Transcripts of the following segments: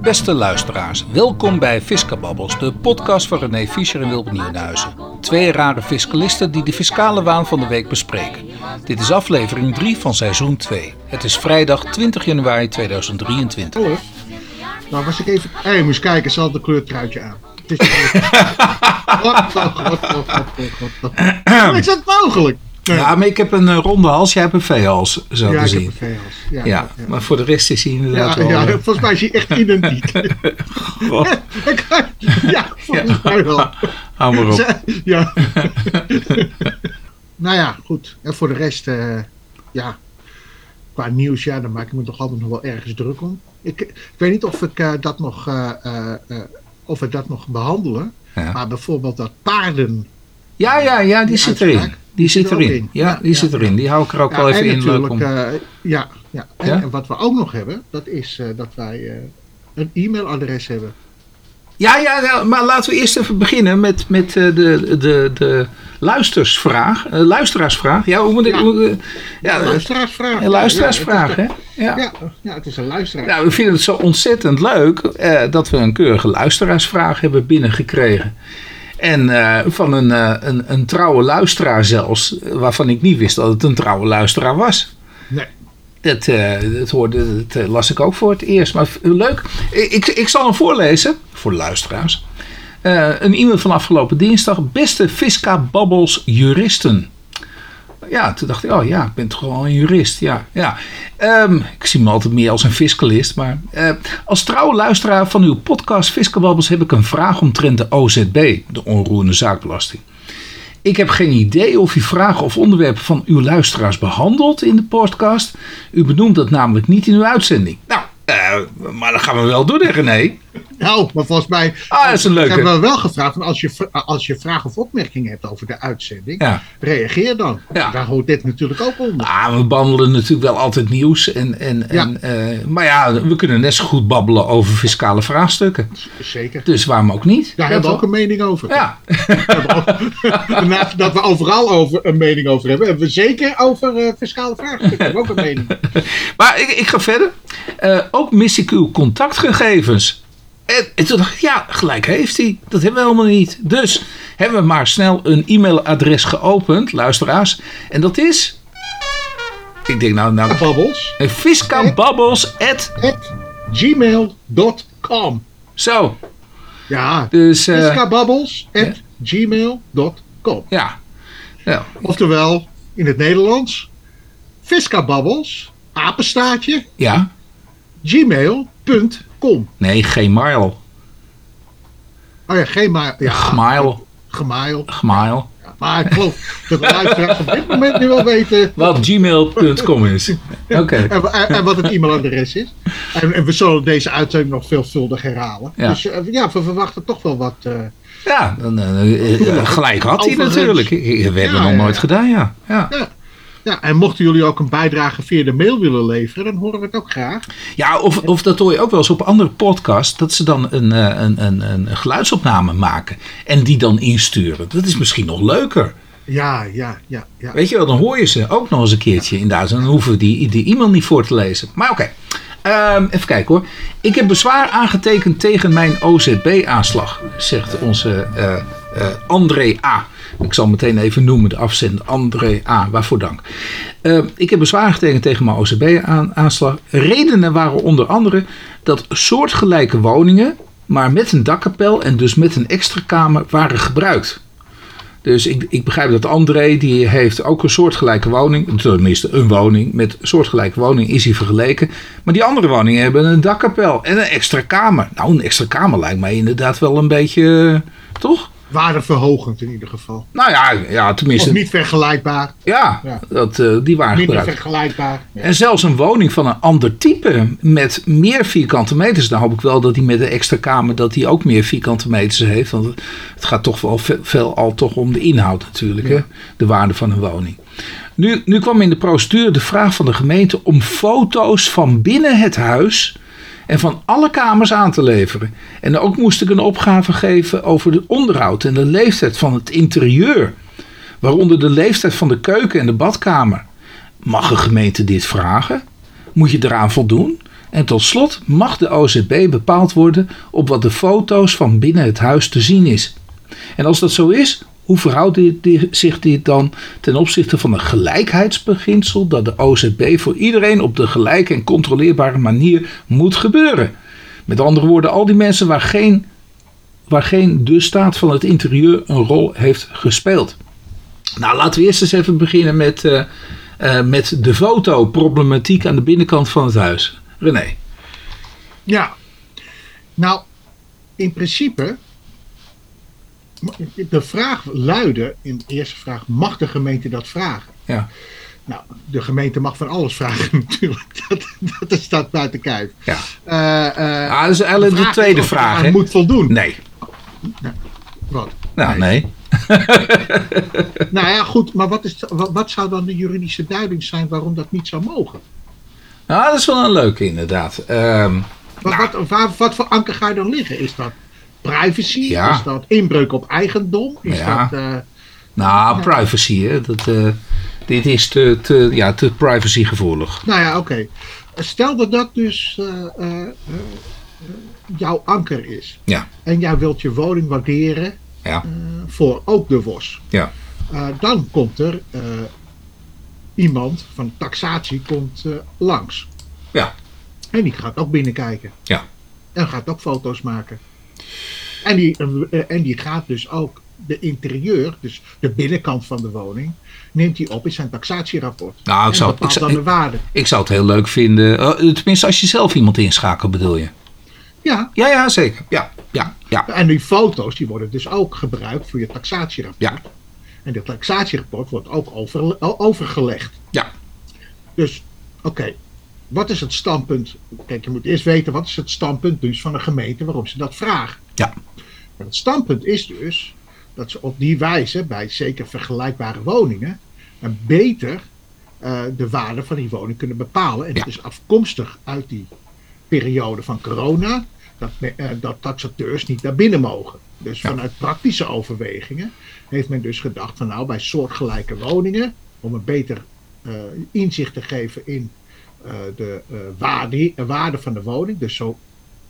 Beste luisteraars, welkom bij Fiscababbels, de podcast van René Fischer en Wilbert Nieuwenhuizen. Twee rare fiscalisten die de fiscale waan van de week bespreken. Dit is aflevering 3 van seizoen 2. Het is vrijdag 20 januari 2023. Hallo. Nou was ik even... Hé, hey, moest kijken, ze had een kleurtruitje aan. Het is Wat, wat, wat, wat, wat, wat, wat. Is dat mogelijk? Ja, maar ik heb een eh, ronde hals, jij hebt een V-hals, zo Ja, te ik heb een veehals. Ja, Ja, maar voor de rest is hij inderdaad ja, wel... ja, eh, volgens mij is hij echt identiek. ja, volgens mij wel. hou maar op. Ja. nou ja, goed. En voor de rest, eh, ja, qua nieuws, ja, daar maak ik me toch altijd nog wel ergens druk om. Ik, ik weet niet of ik dat nog, eh, eh, eh, of we dat nog behandelen. Ja. Maar bijvoorbeeld dat paarden. Ja, ja, ja, die Die zit erin. Die zit er erin. in. Ja, Ja, die ja, zit erin. Die hou ik er ook Ja, wel even en in. Leuk om... eh, ja, ja. En, Ja? en wat we ook nog hebben, dat is eh, dat wij eh, een e-mailadres hebben. Ja, ja, ja, maar laten we eerst even beginnen met, met de, de, de luistersvraag. luisteraarsvraag. Ja, hoe moet ik... Ja. hoe, ja, Een luisteraarsvraag. een luisteraarsvraag, Ja, hè? Ja. Ja, ja, het is een luisteraar. Nou, we vinden het zo ontzettend leuk dat we een keurige luisteraarsvraag hebben binnengekregen. En eh, van een, eh, een, een trouwe luisteraar zelfs, waarvan ik niet wist dat het een trouwe luisteraar was. Nee. Dat, eh, dat, hoorde, dat las ik ook voor het eerst. Maar leuk. Ik, ik zal hem voorlezen, voor de luisteraars. Een e-mail van afgelopen dinsdag. Beste Fisca Babbels juristen. Ja, toen dacht ik, oh ja, ik ben toch wel een jurist. Ja, ja. Ehm, ik zie me altijd meer als een fiscalist. Maar eh, als trouwe luisteraar van uw podcast Fiscababbels heb ik een vraag omtrent de OZB, de onroerende zaakbelasting. Ik heb geen idee of u vragen of onderwerpen van uw luisteraars behandelt in de podcast. U benoemt dat namelijk niet in uw uitzending. Nou, eh, maar dat gaan we wel doen, hè, René? Nou, maar volgens mij Ah, dat is een leuke. hebben we wel gevraagd van als je, als je vragen of opmerkingen hebt over de uitzending, Ja. reageer dan. Ja. Daar hoort dit natuurlijk ook onder. Ah, we behandelen natuurlijk wel altijd nieuws. En, en, Ja. en, eh, maar ja, we kunnen net zo goed babbelen over fiscale vraagstukken. Zeker. Dus waarom ook niet? Daar Ja, hebben we ook een mening over. Ja, dat we overal over een mening over hebben, hebben we zeker over eh, fiscale vraagstukken hebben we ook een mening. maar ik, ik ga verder. Eh, ook mis ik uw contactgegevens. En, en toen dacht ik, ja, gelijk heeft hij. Dat hebben we helemaal niet. Dus hebben we maar snel een e-mailadres geopend, luisteraars. En dat is... Ik denk nou, nou Babbels. fiscababbels. at- At gmail.com. Zo, Ja, dus... eh, fiscababbels at gmail.com. ja. ja. Oftewel, in het Nederlands, fiscababbels, apenstaartje, Ja? gmail.com. Nee, geen mile. Oh ja, geen maar. Ja, Gmail. Gmail. Ja, maar ik geloof dat de luisteraars op dit moment nu wel weten. Wat gmail.com is. Oké. En, en, en wat het e-mailadres is. En, en we zullen deze uitzending nog veelvuldig herhalen. Ja. Dus eh, ja, we verwachten toch wel wat. eh, Ja, dan, eh, gelijk had hij natuurlijk. We hebben Ja, nog nooit gedaan, ja. ja. Ja. en mochten jullie ook een bijdrage via de mail willen leveren, dan horen we het ook graag. Ja, of, of dat hoor je ook wel eens op andere podcasts, dat ze dan een, eh, een, een, een geluidsopname maken en die dan insturen. Dat is misschien nog leuker. Ja, ja, ja. ja. Weet je wel, dan hoor je ze ook nog eens een keertje inderdaad. En dan hoeven we die, die e-mail niet voor te lezen. Maar oké, Ehm, even kijken hoor. Ik heb bezwaar aangetekend tegen mijn OZB-aanslag, zegt onze eh, eh, André A. Ik zal meteen even noemen de afzender André A. Waarvoor dank. Ehm, ik heb bezwaar aangetekend tegen mijn OZB-aanslag. Redenen waren onder andere dat soortgelijke woningen, maar met een dakkapel en dus met een extra kamer, waren gebruikt. Dus ik, ik begrijp dat André, die heeft ook een soortgelijke woning. Tenminste, een woning. Met soortgelijke woning is hij vergeleken. Maar die andere woningen hebben een dakkapel en een extra kamer. Nou, een extra kamer lijkt mij inderdaad wel een beetje... eh, toch? Waardeverhogend in ieder geval. Nou ja, ja Of tenminste... niet vergelijkbaar. Ja, Ja. Dat, eh, die waren Minder gebruikt. vergelijkbaar. Ja. En zelfs een woning van een ander type met meer vierkante meters. Dan hoop ik wel dat hij met de extra kamer dat hij ook meer vierkante meters heeft. Want het gaat toch wel ve- veel al toch om de inhoud natuurlijk. Hè? De waarde van een woning. Nu, nu kwam in de procedure de vraag van de gemeente om foto's van binnen het huis en van alle kamers aan te leveren. En ook moest ik een opgave geven over het onderhoud en de leeftijd van het interieur. Waaronder de leeftijd van de keuken en de badkamer. Mag een gemeente dit vragen? Moet je eraan voldoen? En tot slot mag de OZB bepaald worden op wat de foto's van binnen het huis te zien is. En als dat zo is, hoe verhoudt zich dit dan ten opzichte van een gelijkheidsbeginsel dat de OZB voor iedereen op de gelijke en controleerbare manier moet gebeuren? Met andere woorden, al die mensen waar geen, waar geen de staat van het interieur een rol heeft gespeeld. Nou, laten we eerst eens even beginnen met, uh, uh, met de fotoproblematiek aan de binnenkant van het huis. René. Ja, nou, in principe, de vraag luidde in de eerste vraag, mag de gemeente dat vragen? Ja. Nou, de gemeente mag van alles vragen natuurlijk. Dat, dat staat buiten kijf. Ja. Uh, uh, ah, dat is eigenlijk de, tweede vraag. Hij moet voldoen. Nee. Nou, wat? Nou, nee. nou ja, goed, maar wat, is, wat, wat, zou dan de juridische duiding zijn waarom dat niet zou mogen? Nou, dat is wel een leuke inderdaad. Um, wat, nou. wat, waar, wat voor anker ga je dan liggen? Is dat privacy? Ja. Is dat inbreuk op eigendom? Is Ja. dat... uh, nou, privacy, hè. Dat, eh, dit is te, te, ja, te privacygevoelig. nou ja, oké. Stel dat dat dus eh, eh, eh, jouw anker is. Ja. En jij wilt je woning waarderen Ja. eh, voor ook de WOS. Ja. Eh, dan komt er eh, iemand van taxatie komt, eh, langs. Ja. En die gaat ook binnenkijken. Ja. En gaat ook foto's maken. En die, eh, en die gaat dus ook de interieur, dus de binnenkant van de woning, neemt hij op in zijn taxatierapport. Nou, ik zou, ik, zou, de waarde. ik zou het heel leuk vinden. eh, tenminste, als je zelf iemand inschakelt, bedoel je? Ja, Ja, ja, zeker. Ja, ja, ja. en die foto's die worden dus ook gebruikt voor je taxatierapport. Ja. En dit taxatierapport wordt ook over, overgelegd. Ja. Dus, oké, wat is het standpunt? Kijk, je moet eerst weten wat is het standpunt dus van een gemeente waarom ze dat vragen. Ja. Het standpunt is dus dat ze op die wijze, bij zeker vergelijkbare woningen, een beter eh, de waarde van die woning kunnen bepalen. En Ja. dat is afkomstig uit die periode van corona, dat, eh, dat taxateurs niet naar binnen mogen. Dus Ja. vanuit praktische overwegingen heeft men dus gedacht van nou bij soortgelijke woningen, om een beter eh, inzicht te geven in de eh, waarde, eh, waarde van de woning, dus zo,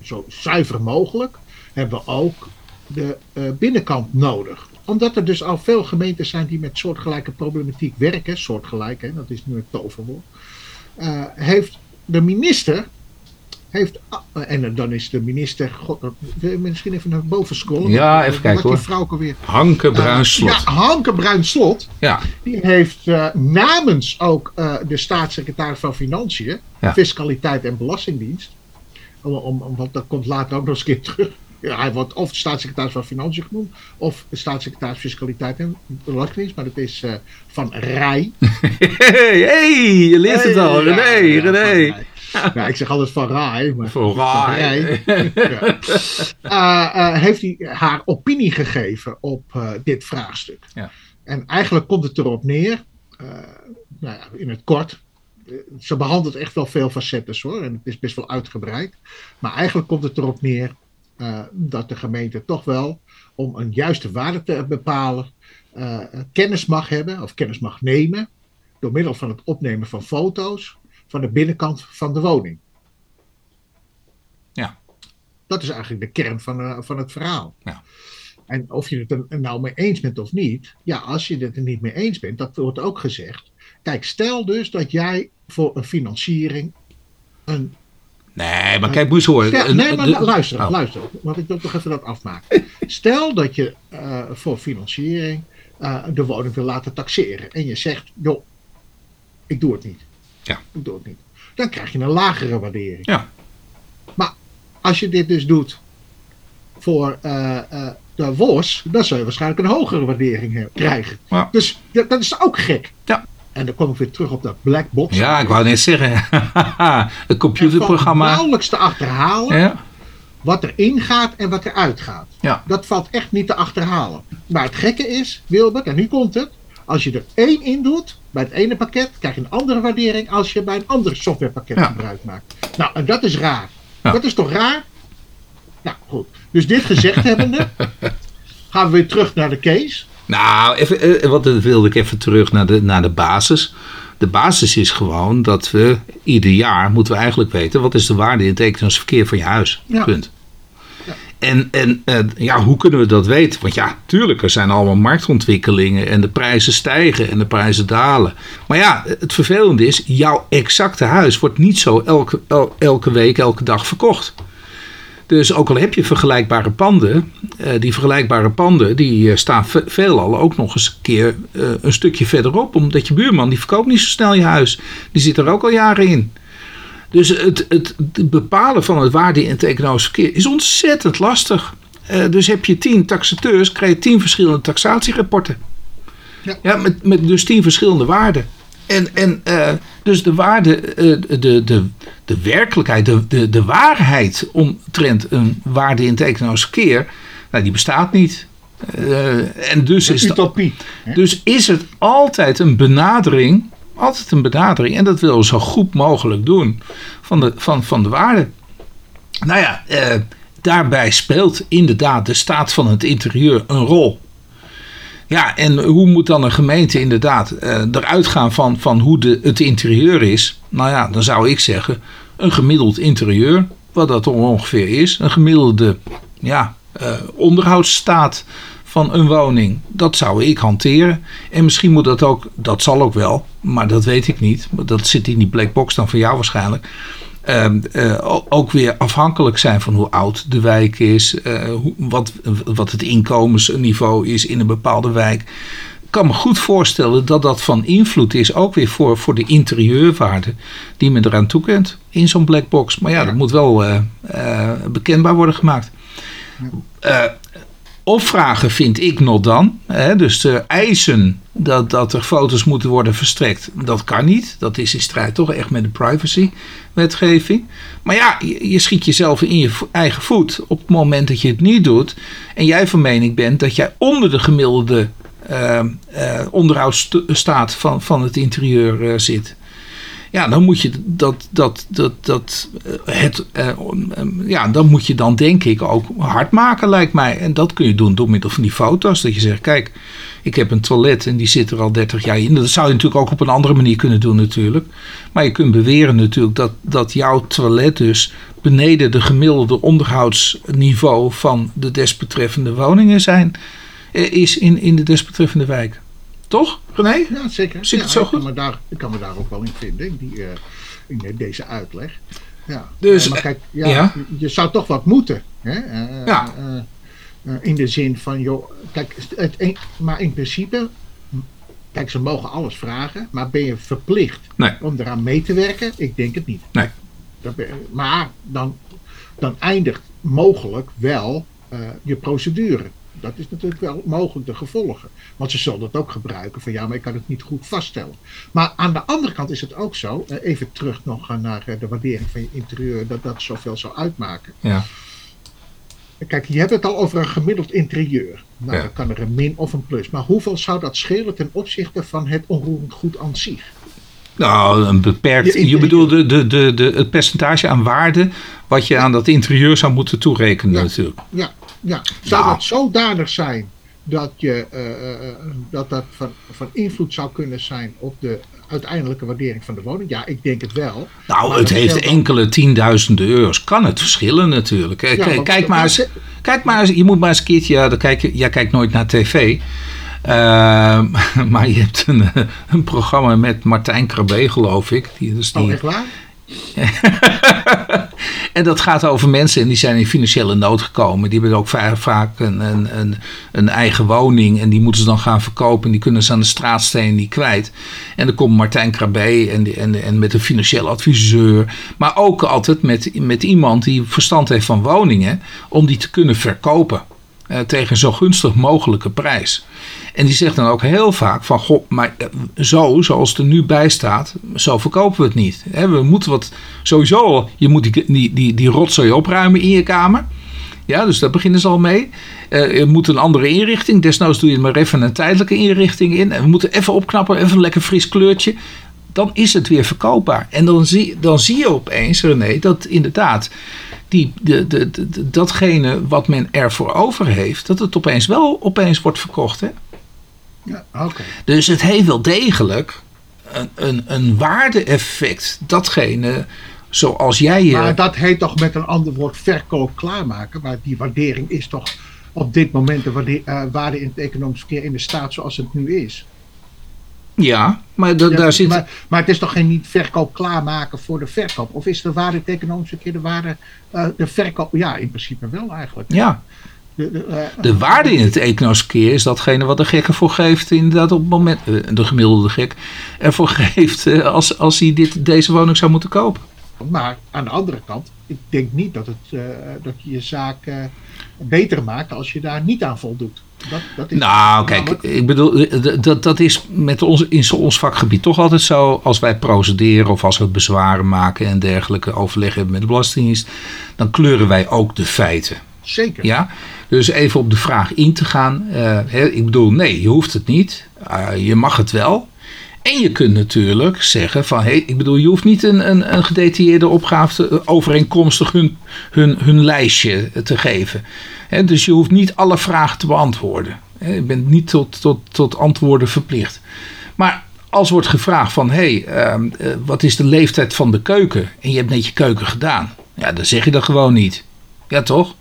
zo zuiver mogelijk, hebben we ook de eh, binnenkant nodig. Omdat er dus al veel gemeenten zijn die met soortgelijke problematiek werken, soortgelijk, hè, dat is nu een toverwoord, eh, heeft de minister, heeft, ah, en dan is de minister, god, wil je misschien even naar boven scrollen? Ja, even eh, kijken, hoor. die vrouw ook alweer. Hanke Bruin Eh, Slot. ja, Hanke Bruin Slot. Ja. Die heeft eh, namens ook eh, de staatssecretaris van Financiën, Ja. Fiscaliteit en Belastingdienst, om, om, want dat komt later ook nog eens een keer terug. Ja, hij wordt of de staatssecretaris van Financiën genoemd, of de staatssecretaris Fiscaliteit en Belastingdienst, maar dat is eh, van Rij. Hey, je leert het al. René, ja, René. Ja, ik zeg altijd van Rij, maar Rij. Ja. Eh, eh, heeft hij haar opinie gegeven op eh, dit vraagstuk. Ja. En eigenlijk komt het erop neer, nou ja, in het kort. Ze behandelt echt wel veel facetten hoor, en het is best wel uitgebreid. Maar eigenlijk komt het erop neer dat de gemeente toch wel, om een juiste waarde te bepalen, kennis mag hebben of kennis mag nemen. door middel van het opnemen van foto's van de binnenkant van de woning. Ja. Dat is eigenlijk de kern van, eh, van het verhaal. Ja. En of je het er nou mee eens bent of niet, ja, als je het er niet mee eens bent, dat wordt ook gezegd. Kijk, stel dus dat jij voor een financiering een. Nee, maar kijk. Stel, Een- nee, maar luister, Oh. luister, want ik wil toch even dat afmaken. Stel dat je eh, voor financiering eh, de woning wil laten taxeren en je zegt, joh, ik doe het niet. Ja. Ik doe het niet. Dan krijg je een lagere waardering. Ja. Maar als je dit dus doet voor eh, eh, de WOS, dan zul je waarschijnlijk een hogere waardering he- krijgen. Ja. Dus dat, dat is ook gek. Ja. En dan kom ik weer terug op dat black box. Ja, ik wou net zeggen. het Er computerprogramma. nauwelijks te achterhalen Ja, wat erin gaat en wat eruit gaat. Ja. Dat valt echt niet te achterhalen. Maar het gekke is, Wilbert, en nu komt het. Als je er één in doet, bij het ene pakket, krijg je een andere waardering als je bij een ander softwarepakket Ja. gebruik maakt. Nou, en dat is raar. Ja. Dat is toch raar? Nou, goed. Dus dit gezegd hebbende, gaan we weer terug naar de case. Nou, even, eh, wat wilde ik even terug naar de, naar de basis. de basis is gewoon dat we ieder jaar moeten we eigenlijk weten wat is de waarde in het economisch verkeer van je huis. Ja. Punt. En, en eh, ja, hoe kunnen we dat weten? Want ja, tuurlijk, er zijn allemaal marktontwikkelingen en de prijzen stijgen en de prijzen dalen. Maar ja, het vervelende is, jouw exacte huis wordt niet zo elke, el- elke week, elke dag verkocht. Dus ook al heb je vergelijkbare panden, eh, die vergelijkbare panden die eh, staan ve- veelal ook nog eens een keer een stukje verderop. Omdat je buurman die verkoopt niet zo snel je huis. Die zit er ook al jaren in. Dus het, het, het bepalen van het waarde in het economisch verkeer is ontzettend lastig. Eh, dus heb je tien taxateurs, krijg je tien verschillende taxatierapporten. Ja. Ja, met, met dus tien verschillende waarden. En, en eh, dus de waarde, eh, de, de, de werkelijkheid, de, de, de waarheid omtrent een waarde in het economisch verkeer, nou, die bestaat niet. En dus is, hè? dus is het altijd een benadering, altijd een benadering, en dat willen we zo goed mogelijk doen, van de, van, van de waarde. Nou ja, eh, daarbij speelt inderdaad de staat van het interieur een rol. Ja, en hoe moet dan een gemeente inderdaad eh, eruit gaan van, van hoe de, het interieur is? Nou ja, dan zou ik zeggen, een gemiddeld interieur, wat dat ongeveer is, een gemiddelde ja, eh, onderhoudsstaat van een woning, dat zou ik hanteren. En misschien moet dat ook, dat zal ook wel, maar dat weet ik niet. Dat zit in die black box dan van jou waarschijnlijk. Ehm, eh, ook weer afhankelijk zijn van hoe oud de wijk is, eh, hoe, wat, wat het inkomensniveau is in een bepaalde wijk. Ik kan me goed voorstellen dat dat van invloed is, ook weer voor, voor de interieurwaarde die men eraan toekent in zo'n black box. Maar ja, dat moet wel eh, bekendbaar worden gemaakt. Opvragen vind ik nog dan. Hè, dus de eisen dat, dat er foto's moeten worden verstrekt, dat kan niet. Dat is in strijd toch echt met de privacywetgeving. Maar ja, je, schiet jezelf in je eigen voet op het moment dat je het niet doet. En jij van mening bent dat jij onder de gemiddelde eh, eh, onderhoudsstaat van, van het interieur eh, zit. Ja, dan moet je dat, dat, dat, dat eh, het, eh, ja, dan moet je dan denk ik ook hard maken, lijkt mij. En dat kun je doen door middel van die foto's. Dat je zegt, kijk, ik heb een toilet en die zit er al 30 jaar in. Dat zou je natuurlijk ook op een andere manier kunnen doen natuurlijk. Maar je kunt beweren natuurlijk dat, dat jouw toilet dus beneden de gemiddelde onderhoudsniveau van de desbetreffende woningen zijn, eh, is in, in de desbetreffende wijk. Toch, René? Ja, zeker. Zie ik ja, het zo ik kan goed? me daar, ik kan me daar ook wel in vinden, in, die, eh, in deze uitleg. Ja. Dus, maar kijk, ja, ja. Je, zou toch wat moeten. Hè? Eh, Ja. eh, eh, in de zin van, joh, kijk, het, maar in principe, kijk, ze mogen alles vragen, maar ben je verplicht Nee. om eraan mee te werken? Ik denk het niet. Nee. Maar dan, dan eindigt mogelijk wel je procedure. Dat is natuurlijk wel mogelijk de gevolgen. Want ze zullen het ook gebruiken van ja, maar ik kan het niet goed vaststellen. Maar aan de andere kant is het ook zo, eh, even terug nog naar eh, de waardering van je interieur, dat dat zoveel zou uitmaken. Ja. Kijk, je hebt het al over een gemiddeld interieur. Nou, Ja. dan kan er een min of een plus. Maar hoeveel zou dat schelen ten opzichte van het onroerend goed aan zich? Nou, een beperkt. Je bedoelt de, de, de, de, het percentage aan waarde wat je aan dat interieur zou moeten toerekenen, Ja. natuurlijk. Ja, ja. zou Nou. dat zodanig zijn dat, je, eh, eh, eh, dat dat van, van invloed zou kunnen zijn op de uiteindelijke waardering van de woning? Ja, ik denk het wel. Nou, het heeft dan- enkele tienduizenden euro's. Kan het verschillen natuurlijk. Kijk, Ja, kijk, maar eens. Kijk maar eens. Je moet maar eens een keertje. Ja, kijk jij kijkt nooit naar tv. Ehm, maar je hebt een, een programma met Martijn Krabbe, geloof ik. Die, dus die, Oh, echt waar? En dat gaat over mensen en die zijn in financiële nood gekomen. Die hebben ook va- vaak een, een, een, eigen woning en die moeten ze dan gaan verkopen. En die kunnen ze aan de straatsteen niet kwijt. En dan komt Martijn Krabbe en, en, en met een financieel adviseur. Maar ook altijd met, met iemand die verstand heeft van woningen. Om die te kunnen verkopen. eh, tegen zo gunstig mogelijke prijs. En die zegt dan ook heel vaak van, goh, maar eh, zo, zoals het er nu bij staat, zo verkopen we het niet. We moeten wat, sowieso, je moet die, die, die, die rotzooi opruimen in je kamer. Ja, dus daar beginnen ze al mee. Eh, je moet een andere inrichting. Desnoods doe je er maar even een tijdelijke inrichting in. En we moeten even opknappen, even een lekker fris kleurtje. Dan is het weer verkoopbaar. En dan zie, dan zie je opeens, René, dat inderdaad die, de, de, de- datgene wat men ervoor over heeft, dat het opeens wel opeens wordt verkocht. Hè? Ja. Dus het heeft wel degelijk een, een, een waarde-effect. Datgene zoals jij je. Maar dat heet toch met een ander woord verkoop klaarmaken. Maar die waardering is toch op dit moment de waarde, uh, waarde in het economisch verkeer in de staat zoals het nu is. Ja, maar Ja, daar zit. maar, maar het is toch geen niet verkoop klaarmaken voor de verkoop? Of is de waarde in het economisch verkeer de waarde eh, de verkoop? Ja, in principe wel eigenlijk. Ja, De, de, de waarde in het economisch verkeer is datgene wat de gek ervoor geeft, inderdaad op het moment, eh, de gemiddelde gek, ervoor geeft eh, als, als hij dit, deze woning zou moeten kopen. Maar aan de andere kant, ik denk niet dat, het, eh, dat je je zaak beter maakt als je daar niet aan voldoet. Dat, dat is Nou, kijk, namelijk- ik bedoel, dat, dat is met ons, in ons vakgebied toch altijd zo. Als wij procederen of als we bezwaren maken en dergelijke overleg hebben met de Belastingdienst, dan kleuren wij ook de feiten. Zeker. Ja? Dus even op de vraag in te gaan. eh, ik bedoel, nee, je hoeft het niet. Eh, je mag het wel. En je kunt natuurlijk zeggen van, hé, ik bedoel, je hoeft niet een, een, een gedetailleerde opgave te- overeenkomstig hun, hun, hun lijstje te geven. Dus je hoeft niet alle vragen te beantwoorden. Je bent niet tot, tot, tot antwoorden verplicht. Maar als wordt gevraagd van, hé, ehm, eh, wat is de leeftijd van de keuken? En je hebt net je keuken gedaan. Ja, dan zeg je dat gewoon niet. Ja, toch?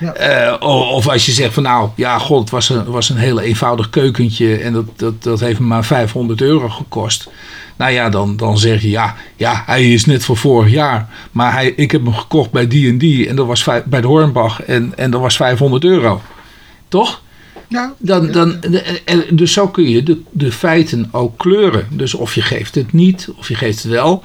Eh, of als je zegt van nou, ja god, het was een, was een heel eenvoudig keukentje en dat, dat, dat heeft me maar 500 euro gekost. Nou ja, dan, dan zeg je ja, ja, hij is net van vorig jaar. Maar hij, ik heb hem gekocht bij die en die en dat was bij de Hornbach en, en dat was 500 euro. Toch? Ja, Dan, dan, en- dus zo kun je de, de feiten ook kleuren. Dus of je geeft het niet, of je geeft het wel.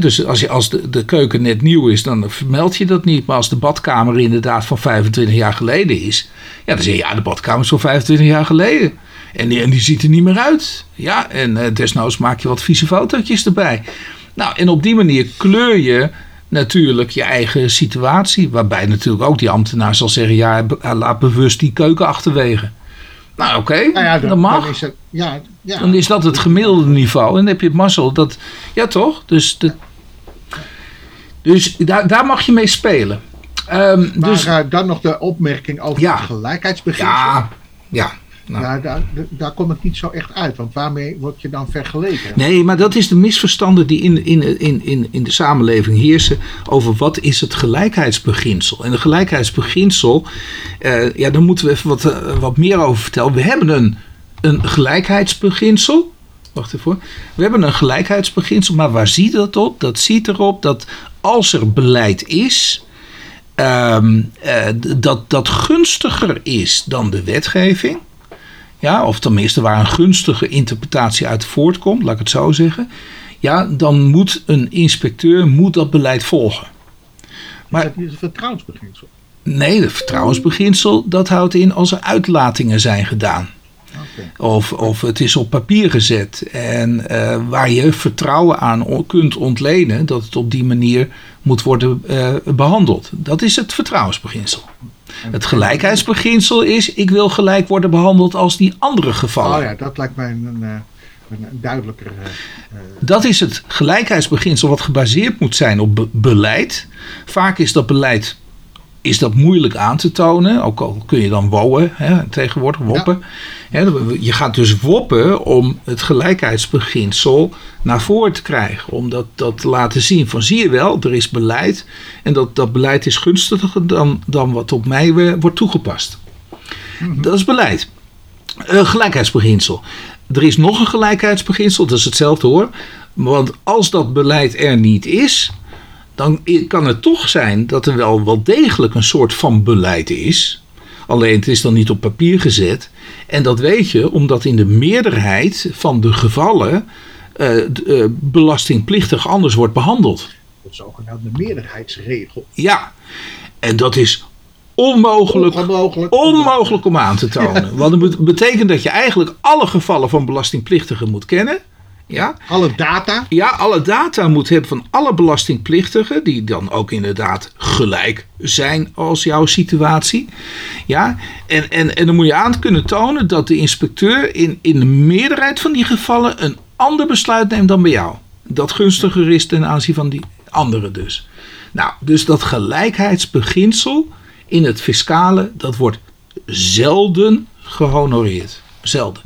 Dus als, je, als de, de keuken net nieuw is, dan vermeld je dat niet. Maar als de badkamer inderdaad van 25 jaar geleden is, ja, dan zeg je ja, de badkamer is van 25 jaar geleden. En die, en die ziet er niet meer uit. Ja, en eh, desnoods maak je wat vieze fotootjes erbij. Nou, en op die manier kleur je natuurlijk je eigen situatie. Waarbij natuurlijk ook die ambtenaar zal zeggen: ja, hij laat bewust die keuken achterwege. Nou, oké, nou ja, dat dan, mag. dan is het, ja, ja. Dan is dat het gemiddelde niveau. En dan heb je het mazzel. Dat, ja, toch? Dus, de, dus daar, daar mag je mee spelen. Ehm, maar dus, eh, dan nog de opmerking over het gelijkheidsbeginsel. ja, ja. Nou. Ja, daar, daar kom ik niet zo echt uit, want waarmee word je dan vergeleken? Nee, maar dat is de misverstanden die in, in, in, in, in de samenleving heersen over wat is het gelijkheidsbeginsel. En het gelijkheidsbeginsel, eh, ja, daar moeten we even wat, eh, wat meer over vertellen. We hebben een, een gelijkheidsbeginsel. Wacht even hoor. We hebben een gelijkheidsbeginsel, maar waar ziet dat op? Dat ziet erop dat als er beleid is, ehm, eh, dat dat gunstiger is dan de wetgeving. Ja, of tenminste waar een gunstige interpretatie uit voortkomt, laat ik het zo zeggen. Ja, dan moet een inspecteur moet dat beleid volgen. maar- dat is een vertrouwensbeginsel. Nee, het vertrouwensbeginsel dat houdt in als er uitlatingen zijn gedaan. Of, of het is op papier gezet. En eh, waar je vertrouwen aan kunt ontlenen dat het op die manier moet worden eh, behandeld. Dat is het vertrouwensbeginsel. Het gelijkheidsbeginsel is: ik wil gelijk worden behandeld als die andere gevallen. Oh ja, dat lijkt mij een, eh, een, een duidelijker. eh, eh, Dat is het gelijkheidsbeginsel wat gebaseerd moet zijn op be- beleid. Vaak is dat beleid is dat moeilijk aan te tonen. Ook al kun je dan wowen, hè, tegenwoordig woppen. Je gaat dus woppen om het gelijkheidsbeginsel naar voren te krijgen. Om dat, dat te laten zien van zie je wel, er is beleid. En dat, dat beleid is gunstiger dan, dan wat op mij eh, wordt toegepast. Dat is beleid. Gelijkheidsbeginsel. Er is nog een gelijkheidsbeginsel, dat is hetzelfde hoor. Want als dat beleid er niet is, dan kan het toch zijn dat er wel wel degelijk een soort van beleid is. Alleen het is dan niet op papier gezet. En dat weet je omdat in de meerderheid van de gevallen eh, eh, belastingplichtig anders wordt behandeld. de zogenaamde meerderheidsregel. Ja, en dat is onmogelijk Onmogelijk. onmogelijk om aan te tonen. Want het bet- betekent dat je eigenlijk alle gevallen van belastingplichtigen moet kennen. Ja? Alle data. ja, alle data moet hebben van alle belastingplichtigen, die dan ook inderdaad gelijk zijn als jouw situatie. Ja? En, en, en dan moet je aan kunnen tonen dat de inspecteur in, in de meerderheid van die gevallen een ander besluit neemt dan bij jou. Dat gunstiger is ten aanzien van die andere dus. Nou, dus dat gelijkheidsbeginsel in het fiscale, dat wordt zelden gehonoreerd. Zelden.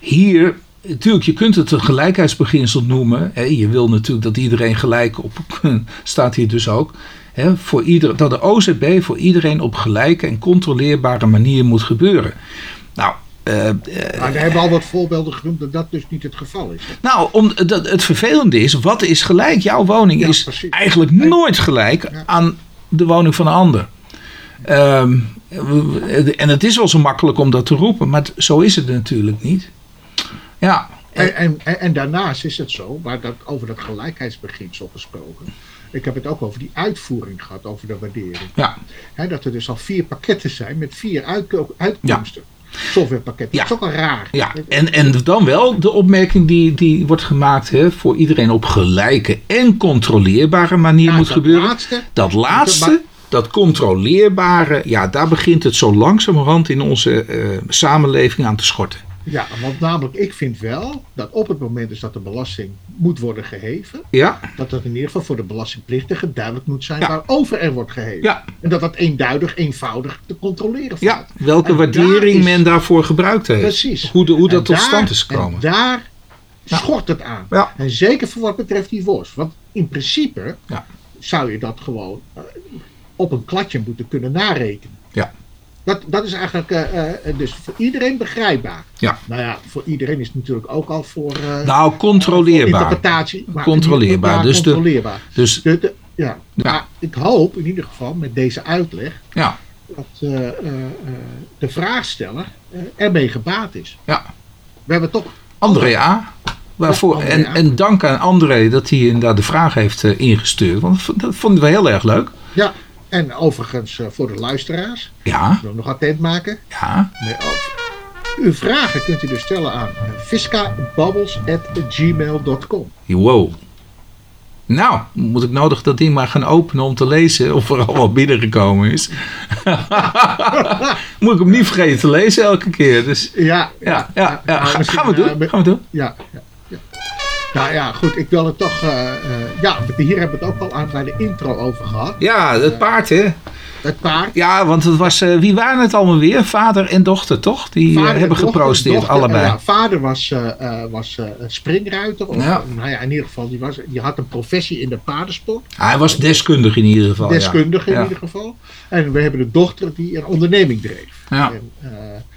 Hier natuurlijk, je kunt het een gelijkheidsbeginsel noemen. Hè. Je wil natuurlijk dat iedereen gelijk op, staat hier dus ook. Hè, voor ieder, dat de OZB voor iedereen op gelijke en controleerbare manier moet gebeuren. Nou, eh, eh, Maar we hebben al wat voorbeelden genoemd dat dat dus niet het geval is. nou, om, dat, het vervelende is, wat is gelijk? Jouw woning Ja, is precies. eigenlijk nooit gelijk Ja. aan de woning van een ander. Ehm, en het is wel zo makkelijk om dat te roepen, maar zo is het natuurlijk niet. Ja, En, en, en, en daarnaast is het zo, maar dat, over dat gelijkheidsbeginsel gesproken. Ik heb het ook over die uitvoering gehad, over de waardering. ja, dat er dus al vier pakketten zijn met vier uitko- uitkomsten. Softwarepakketten. Ja. Dat is ook al raar. ja. En, en dan wel de opmerking die, die wordt gemaakt hè, voor iedereen op gelijke en controleerbare manier Ja, moet dat gebeuren. laatste, Dat laatste, dat controleerbare, ja, daar begint het zo langzamerhand in onze eh, samenleving aan te schorten. Ja, want namelijk, ik vind wel dat op het moment dus dat de belasting moet worden geheven, Ja, dat dat in ieder geval voor de belastingplichtige duidelijk moet zijn Ja. waarover er wordt geheven. ja, En dat dat eenduidig, eenvoudig te controleren ja. valt. welke En waardering daar is- men daarvoor gebruikt heeft. Precies. Hoe, de, hoe dat tot stand is gekomen. En daar Ja. schort het aan. Ja. En zeker voor wat betreft die worst. Want in principe Ja. zou je dat gewoon eh, op een kladje moeten kunnen narekenen. Ja. Dat, dat is eigenlijk eh, eh, dus voor iedereen begrijpbaar. Ja. Nou ja, voor iedereen is het natuurlijk ook al voor, eh, Nou, controleerbaar. interpretatie. Maar Controleerbaar. Ja, Dus de- controleerbaar. Dus De, de- ja. Ja. Maar ik hoop in ieder geval met deze uitleg ja, dat de vraagsteller ermee gebaat is. ja. We hebben toch André A. Waarvoor, André en, A. en dank aan André dat hij inderdaad de vraag heeft ingestuurd. Want dat vonden we heel erg leuk. Ja, en overigens eh, voor de luisteraars, Ja, wil nog attent maken. ja. Nee, oh. Uw vragen kunt u dus stellen aan fiscabubbles.gmail.com. Wow. Nou, moet ik nodig dat ding maar gaan openen om te lezen of er al wat binnengekomen is. moet ik hem niet vergeten te lezen elke keer. Dus Ja, ja, ja, ja. misschien, gaan we doen. eh, met- Gaan we doen. Ja, ja. Nou ja, goed, ik wil het toch. eh, eh, ja, hier hebben we het ook al aan bij de intro over gehad. Ja, het paard hè. Het paard. Ja, want het was, eh, wie waren het allemaal weer? Vader en dochter toch? Die eh, Vader hebben dochter, dochter, allebei. ja, vader was, eh, eh, was eh, een springruiter. Of, Ja. Nou ja, in ieder geval, die, was, die had een professie in de paardensport. Hij was deskundig in ieder geval. Ja. deskundig in ieder geval. En we hebben de dochter die een onderneming dreef. Ja. En, eh,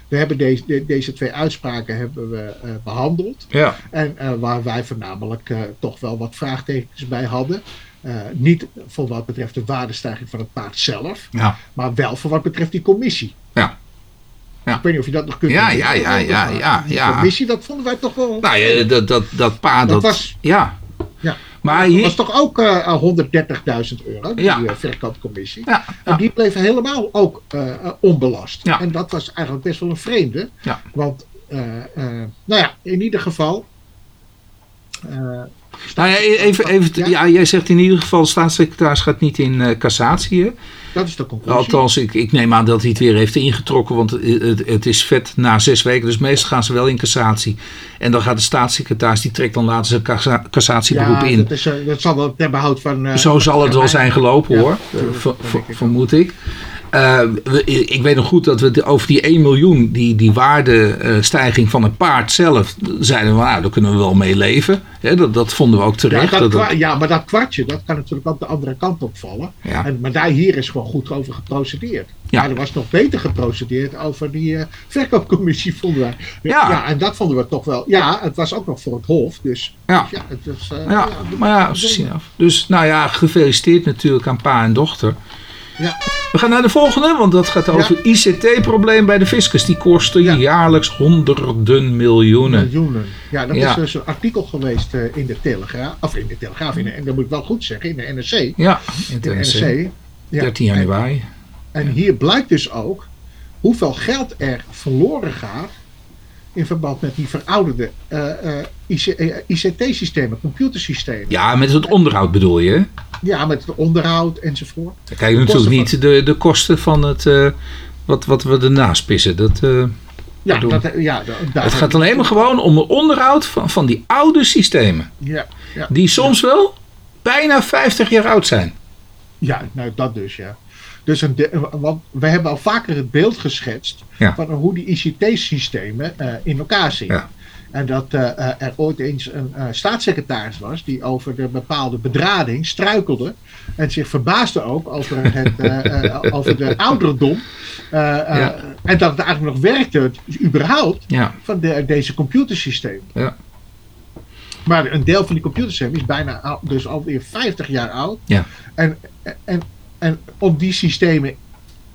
we hebben deze, de- deze twee uitspraken hebben we eh, behandeld. Ja. En eh, waar wij voornamelijk eh, toch wel wat vraagtekens bij hadden. Niet voor wat betreft de waardestijging van het paard zelf, Ja. maar wel voor wat betreft die commissie. Ja. Ja. Ik weet niet of je dat nog kunt Ja, ja, ja, ja, ja, Die ja. commissie, dat vonden wij toch wel... Nou ja, dat, dat, dat paard, Dat dat, was- ja. Ja. Maar dat was toch ook eh 130.000 euro, die Ja. eh, verkoopcommissie. ja, En die bleven helemaal ook eh, eh, onbelast. En dat was eigenlijk best wel een vreemde. Want, eh, eh, nou ja, in ieder geval. Nou ja, even, even, Ja. jij zegt in ieder geval, staatssecretaris gaat niet in eh, cassatie. hè? dat is de conclusie. Althans, ik, ik neem aan dat hij het weer heeft ingetrokken, want het, het, is vet na zes weken. Dus meestal gaan ze wel in cassatie. En dan gaat de staatssecretaris, die trekt dan later zijn cassa- cassatieberoep ja, in. Dat, is, eh, dat zal wel ter behoud van. eh, Zo zal het wel zijn gelopen Ja, hoor, Ver- vermoed ik. Eh, ik weet nog goed dat we over die 1 miljoen, die, die waardestijging van het paard zelf, zeiden we, nou, daar kunnen we wel mee leven. Dat, dat vonden we ook Ja, terecht. dat dat ja, maar dat kwartje, dat kan natuurlijk ook de andere kant opvallen. Ja. En, maar daar hier is gewoon goed over geprocedeerd. Ja. Maar er was nog beter geprocedeerd over die eh, verkoopcommissie, vonden wij. Ja. en dat vonden we toch wel. Ja, het was ook nog voor het Hof. Dus ja. ja, het is. eh, Ja, maar ja, ze zien af. Dus nou ja, gefeliciteerd natuurlijk aan pa en dochter. Ja. We gaan naar de volgende, want dat gaat over ICT-probleem bij de fiscus. Die kosten Ja. jaarlijks honderden miljoenen. Miljoenen. Ja, dat Ja. is dus een artikel geweest eh, in de Telegraaf. Of in de Telegraaf, in de, en dat moet ik wel goed zeggen, in de NRC. Ja, in In de het NRC. NRC. Ja. 13 januari. En, en hier blijkt dus ook hoeveel geld er verloren gaat in verband met die verouderde eh, eh, IC, eh, ICT-systemen, computersystemen. Ja, met het onderhoud bedoel je? Ja, met het onderhoud enzovoort. Dan kijk je natuurlijk niet de, de kosten van het, wat, wat we ernaast pissen. Dat, Ja, dat, ja, da- daar- het gaat alleen maar gewoon om het onderhoud van, van die oude systemen. Ja, ja, Die soms wel bijna 50 jaar oud zijn. ja, nou dat dus, ja. Dus een de- want we hebben al vaker het beeld geschetst Ja. van hoe die ICT-systemen eh, in elkaar zitten. Ja. En dat eh, eh, er ooit eens een staatssecretaris was die over de bepaalde bedrading struikelde. En zich verbaasde ook over, het, over de ouderdom. Ja. En dat het eigenlijk nog werkte, überhaupt, Ja, van de, deze computersysteem. ja, Maar een deel van die computersysteem is bijna al- dus alweer 50 jaar oud. ja. En, en, en om die systemen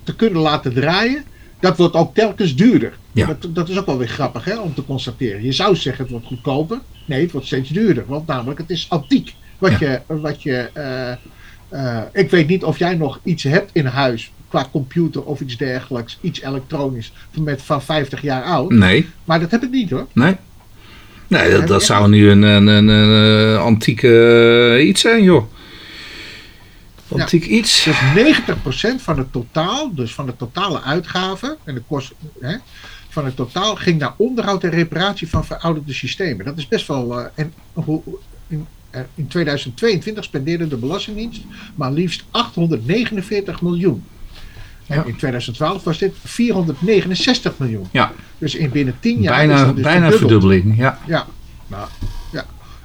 te kunnen laten draaien, dat wordt ook telkens duurder. Ja. Dat, dat is ook wel weer grappig hè, om te constateren. Je zou zeggen het wordt goedkoper. Nee, het wordt steeds duurder. Want namelijk het is antiek. Wat je, wat je eh, eh, ik weet niet of jij nog iets hebt in huis qua computer of iets dergelijks. Iets elektronisch van, met, van 50 jaar oud. Nee, Maar dat heb ik niet hoor. nee. Nee, dat, dat zou nu een, een, een, een, eh, antieke iets zijn, joh. Antiek iets. Dus 90% van het totaal, dus van de totale uitgaven en de kost hè, van het totaal ging naar onderhoud en reparatie van verouderde systemen. Dat is best wel. eh, en hoe- in, in 2022 spendeerde de Belastingdienst maar liefst 849 miljoen. En Ja. in 2012 was dit 469 miljoen. Ja, Dus in binnen 10 jaar. is bijna, dat dus bijna verdubbeling. Ja, Ja, nou, ja.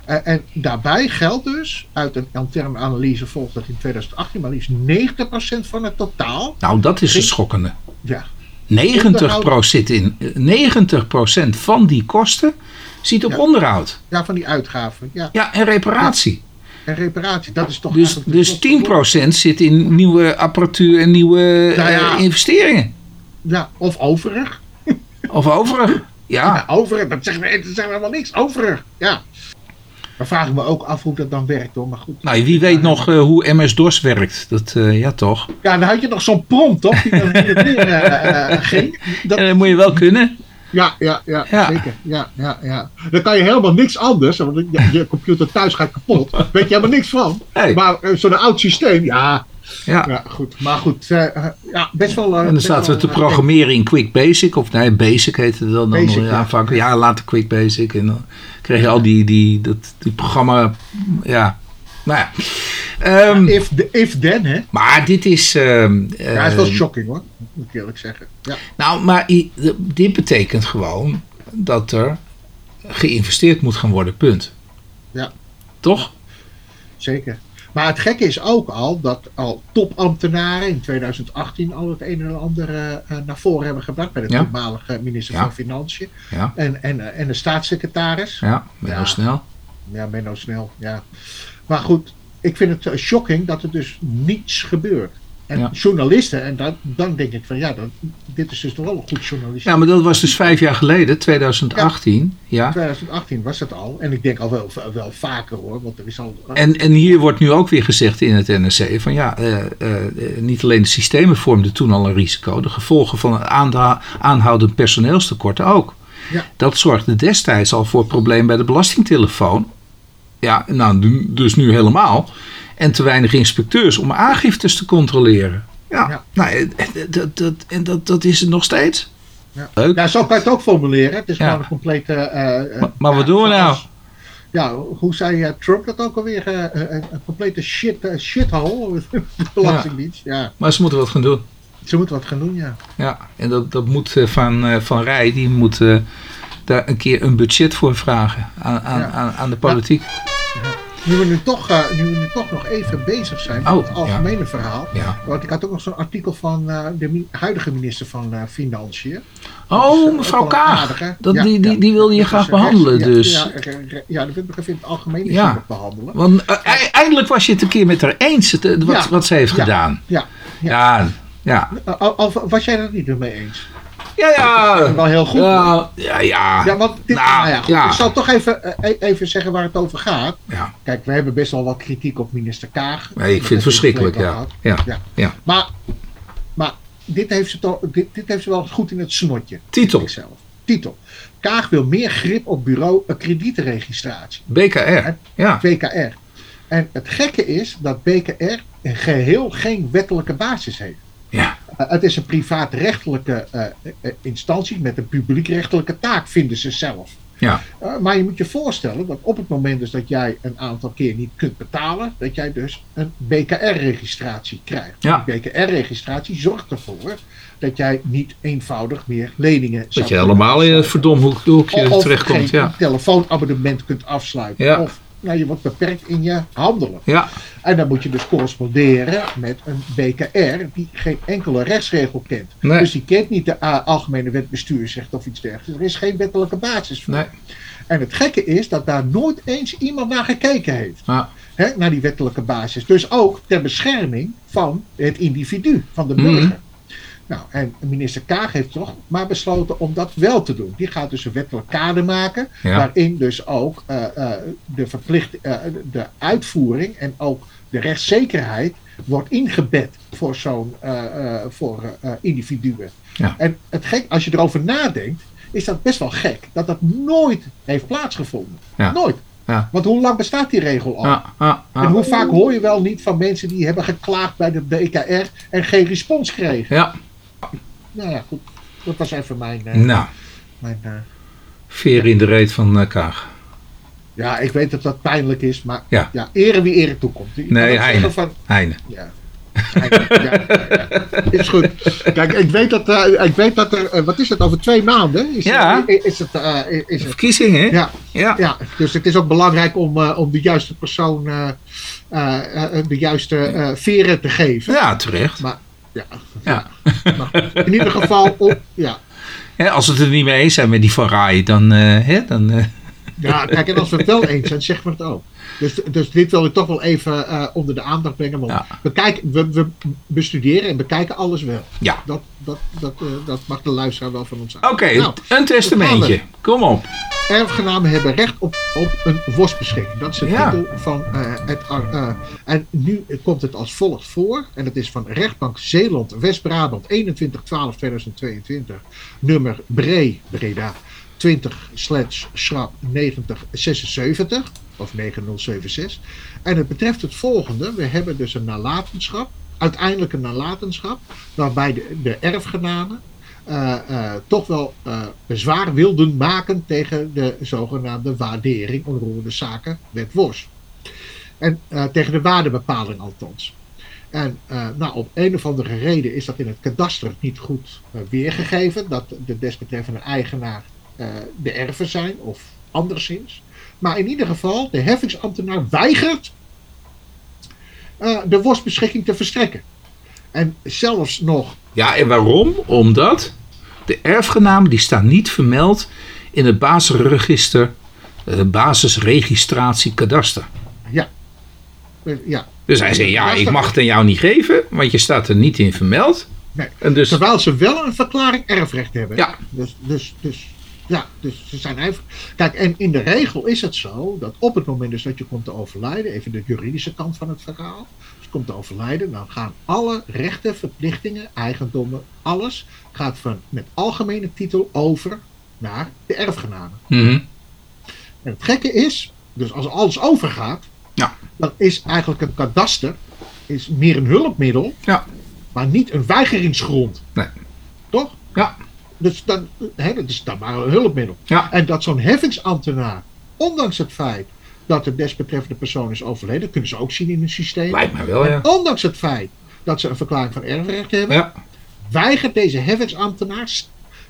En, en daarbij geldt dus, uit een interne analyse volgt dat in 2018 maar liefst 90% van het totaal. nou dat is een schokkende. Ja, 90% in, 90% van die kosten zit op Ja. onderhoud. ja, van die uitgaven. Ja, Ja, en reparatie. en reparatie. Dat is toch Dus, dus kosten- 10% zit in nieuwe apparatuur en nieuwe Nou ja. eh, investeringen. Ja, of overig. Of overig. Ja, Ja, overig. Dat zeggen we, dat zeggen we helemaal niks. Overig. Ja. Dan vraag ik me ook af hoe dat dan werkt hoor. Maar goed. nou wie weet nog eh, hoe MS-DOS werkt. Dat, eh, ja toch. Ja, dan had je nog zo'n prompt toch? Die dan heen en weer eh, ging. Dat, En dat moet je wel kunnen. Ja, ja, ja, Ja. zeker. Ja, ja, ja. Dan kan je helemaal niks anders, want je, je computer thuis gaat kapot. Weet je helemaal niks van. Maar zo'n oud systeem, ja, Ja. ja, goed. Maar goed, ja, best wel. En dan zaten we te programmeren in Quick Basic. Of nee, Basic heette het dan. dan Basic, ja, ja. vaak, ja, later Quick Basic. En dan kreeg je al die, die, dat, die programma. Ja, nou ja. Ehm, If, if then, hè? maar dit is. ehm, Ja, het is wel ehm, shocking hoor, moet ik eerlijk zeggen. Ja, Nou, maar dit betekent gewoon dat er geïnvesteerd moet gaan worden, punt. Ja. Toch? zeker. Maar het gekke is ook al dat al topambtenaren in 2018 al het een en ander eh, eh, naar voren hebben gebracht. Bij de Ja. toenmalige minister Ja. van Financiën Ja, en, en, eh, en de staatssecretaris. ja, heel snel. Ja, Menno Snel, ja. Maar goed, ik vind het shocking dat er dus niets gebeurt. En Ja. journalisten, en dan, dan denk ik van ja, dan, dit is dus toch wel een goed journalist. Ja, maar dat was dus vijf jaar geleden, 2018. Ja. 2018 was het al. En ik denk al wel, wel vaker hoor, want er is al... En, en hier wordt nu ook weer gezegd in het NRC van ja, eh, eh, niet alleen de systemen vormden toen al een risico, de gevolgen van een aanhoudend personeelstekort ook. Ja. Dat zorgde destijds al voor problemen bij de belastingtelefoon. Ja, nou, dus nu helemaal. En te weinig inspecteurs om aangiftes te controleren. Ja, Ja. Nou, eh, eh, dat, dat, en dat, dat is het nog steeds. Ja. Leuk. Ja, zo kan je het ook formuleren. Het is Ja. gewoon een complete... eh, eh, Maar- maar wat ja, doen we nou? Ja, hoe zei Trump dat ook alweer? een, een complete shit, shithole. De Belastingdienst. Ja. Maar ze moeten wat gaan doen. ze moeten wat gaan doen, ja. Ja, en dat, dat moet eh, van, eh, van Rij, die moet eh, daar een keer een budget voor vragen aan, aan, Ja. aan, aan de politiek. Nu we nu toch, eh, nu we nu toch nog even bezig zijn met Oh, het algemene verhaal. Ja. Want ik had ook nog zo'n artikel van eh, de mi- huidige minister van eh, Financiën. Dat Oh, mevrouw Kaag. Dat, Ja, die, die, die wilde je Dat graag behandelen ja, dus. Ja, dat wil ik even in het zin behandelen. Want e- eindelijk was je het een keer met haar eens, het, wat, wat ze heeft gedaan. Ja, Ja, ja. Al, al was jij het niet mee eens? Ja, ja. Wel heel goed. Ja, ja, ja. Ja, want dit, Nou, nou ja, goed, ja. ik zal toch even, eh, e- even zeggen waar het over gaat. Ja. Kijk, we hebben best wel wat kritiek op minister Kaag. Nee, ik vind het verschrikkelijk, ja. Ja, Ja. Maar, maar dit, heeft ze toch, dit, dit heeft ze wel goed in het snotje. Titel. Titel. Kaag wil meer grip op bureau eh, kredietenregistratie. BKR. Ja. BKR. En het gekke is dat BKR geheel geen wettelijke basis heeft. Ja. Eh, het is een privaatrechtelijke eh, eh, instantie met een publiekrechtelijke taak, vinden ze zelf. Ja. Uh, maar je moet je voorstellen dat op het moment dus dat jij een aantal keer niet kunt betalen, dat jij dus een BKR-registratie krijgt. Ja. Die BKR-registratie zorgt ervoor dat jij niet eenvoudig meer leningen Dat je helemaal in het verdomhoekje of terechtkomt. geen Ja. telefoonabonnement kunt afsluiten. Ja. Of nou, je wordt beperkt in je handelen. Ja. En dan moet je dus corresponderen met een BKR die geen enkele rechtsregel kent. Nee. Dus die kent niet de Algemene Wet Bestuursrecht of iets dergelijks. Er is geen wettelijke basis voor. Nee. En het gekke is dat daar nooit eens iemand naar gekeken heeft. Ja. Hè, naar die wettelijke basis. Dus ook ter bescherming van het individu, van de burger. Mhm. Nou, en minister Kaag heeft toch maar besloten om dat wel te doen. Die gaat dus een wettelijk kader maken, Ja. waarin dus ook eh, eh, de, verplicht, eh, de uitvoering en ook de rechtszekerheid wordt ingebed voor zo'n voor individuen. Ja. En het gek, als je erover nadenkt, is dat best wel gek dat dat nooit heeft plaatsgevonden. Ja. Nooit. Ja. Want hoe lang bestaat die regel al? En hoe vaak hoor je wel niet van mensen die hebben geklaagd bij de BKR en geen respons kregen? Ja. Nou ja, goed. Dat was even mijn. eh, Nou, mijn eh, veer in de reet van eh, Kaag. ja, ik weet dat dat pijnlijk is, maar Ja. ja, ere wie ere toekomt. Je Nee, Heine. Van, Heine. ja. Heine, ja, ja. Is goed. Kijk, ik weet dat, eh, ik weet dat er. wat is het, over twee maanden? Is, Ja. is, is het. eh, is het Verkiezingen, hè? ja, Ja. ja, dus het is ook belangrijk om, om de juiste persoon de juiste veren te geven. Ja, terecht. Maar ja, Ja. Maar in ieder geval, op, ja. Als we het er niet mee eens zijn met die Rij, dan... eh, hè, dan eh, ja, kijk, en als we het wel eens zijn, zeggen we het ook. Dus, dus dit wil ik toch wel even eh, onder de aandacht brengen. Want Ja. we, kijken, we, we bestuderen en bekijken alles wel. ja. Dat, dat, dat, eh, dat mag de luisteraar wel van ons aan. Oké, Nou, een testamentje. Kom op. erfgenamen hebben recht op, op een worstbeschikking. Dat is de Ja. titel van eh, het. en nu komt het als volgt voor. En dat is van rechtbank Zeeland, West-Brabant, 21-12-2022. Nummer Bree, Breda, 20 slash schrap 9076 of 9076. En het betreft het volgende. We hebben dus een nalatenschap. Uiteindelijk een nalatenschap. Waarbij de, de erfgenamen eh, eh, toch wel eh, bezwaar wilden maken tegen de zogenaamde waardering onroerende zaken, wet WOS. En tegen de waardebepaling althans. En nou, op een of andere reden is dat in het kadaster niet goed weergegeven, dat de desbetreffende eigenaar de erven zijn of anderszins. Maar in ieder geval, de heffingsambtenaar weigert eh, de worstbeschikking te verstrekken. En zelfs nog Ja, en waarom? Omdat de erfgenamen die staan niet vermeld in het basisregister, eh, basisregistratie kadaster. Ja. Eh, Ja. Dus hij zei, ja, ik mag het aan jou niet geven, want je staat er niet in vermeld. Nee. En dus, Terwijl ze wel een verklaring erfrecht hebben. Ja. Dus, dus, dus, ja, dus ze zijn even. Kijk, en in de regel is het zo dat op het moment dus dat je komt te overlijden, even de juridische kant van het verhaal. Als je komt te overlijden, dan gaan alle rechten, verplichtingen, eigendommen, alles gaat van met algemene titel over naar de erfgenamen. Mhm. En het gekke is, dus als alles overgaat, Ja. dan is eigenlijk een kadaster is meer een hulpmiddel, Ja. maar niet een weigeringsgrond. Nee. Toch? Ja. Dus dan, hè, dat is dan maar een hulpmiddel. Ja. En dat zo'n heffingsambtenaar, ondanks het feit dat de desbetreffende persoon is overleden, kunnen ze ook zien in het systeem. lijkt mij wel, ja. Ondanks het feit dat ze een verklaring van erfrecht hebben, ja. weigert deze heffingsambtenaar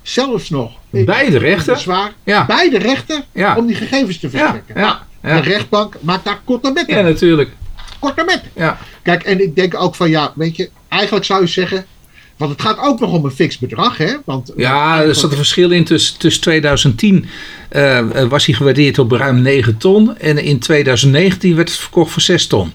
zelfs nog Beide rechten. zwaar Ja. beide rechten Ja. om die gegevens te verstrekken. ja, ja. De rechtbank maakt daar korte metten. Ja, natuurlijk. Korte metten. Ja. Kijk, en ik denk ook van ja, weet je, eigenlijk zou je zeggen. Want het gaat ook nog om een fix bedrag, hè? Want, Ja, er zat een verschil in tussen, tussen 2010 eh, was hij gewaardeerd op ruim 9 ton. En in 2019 werd het verkocht voor 6 ton.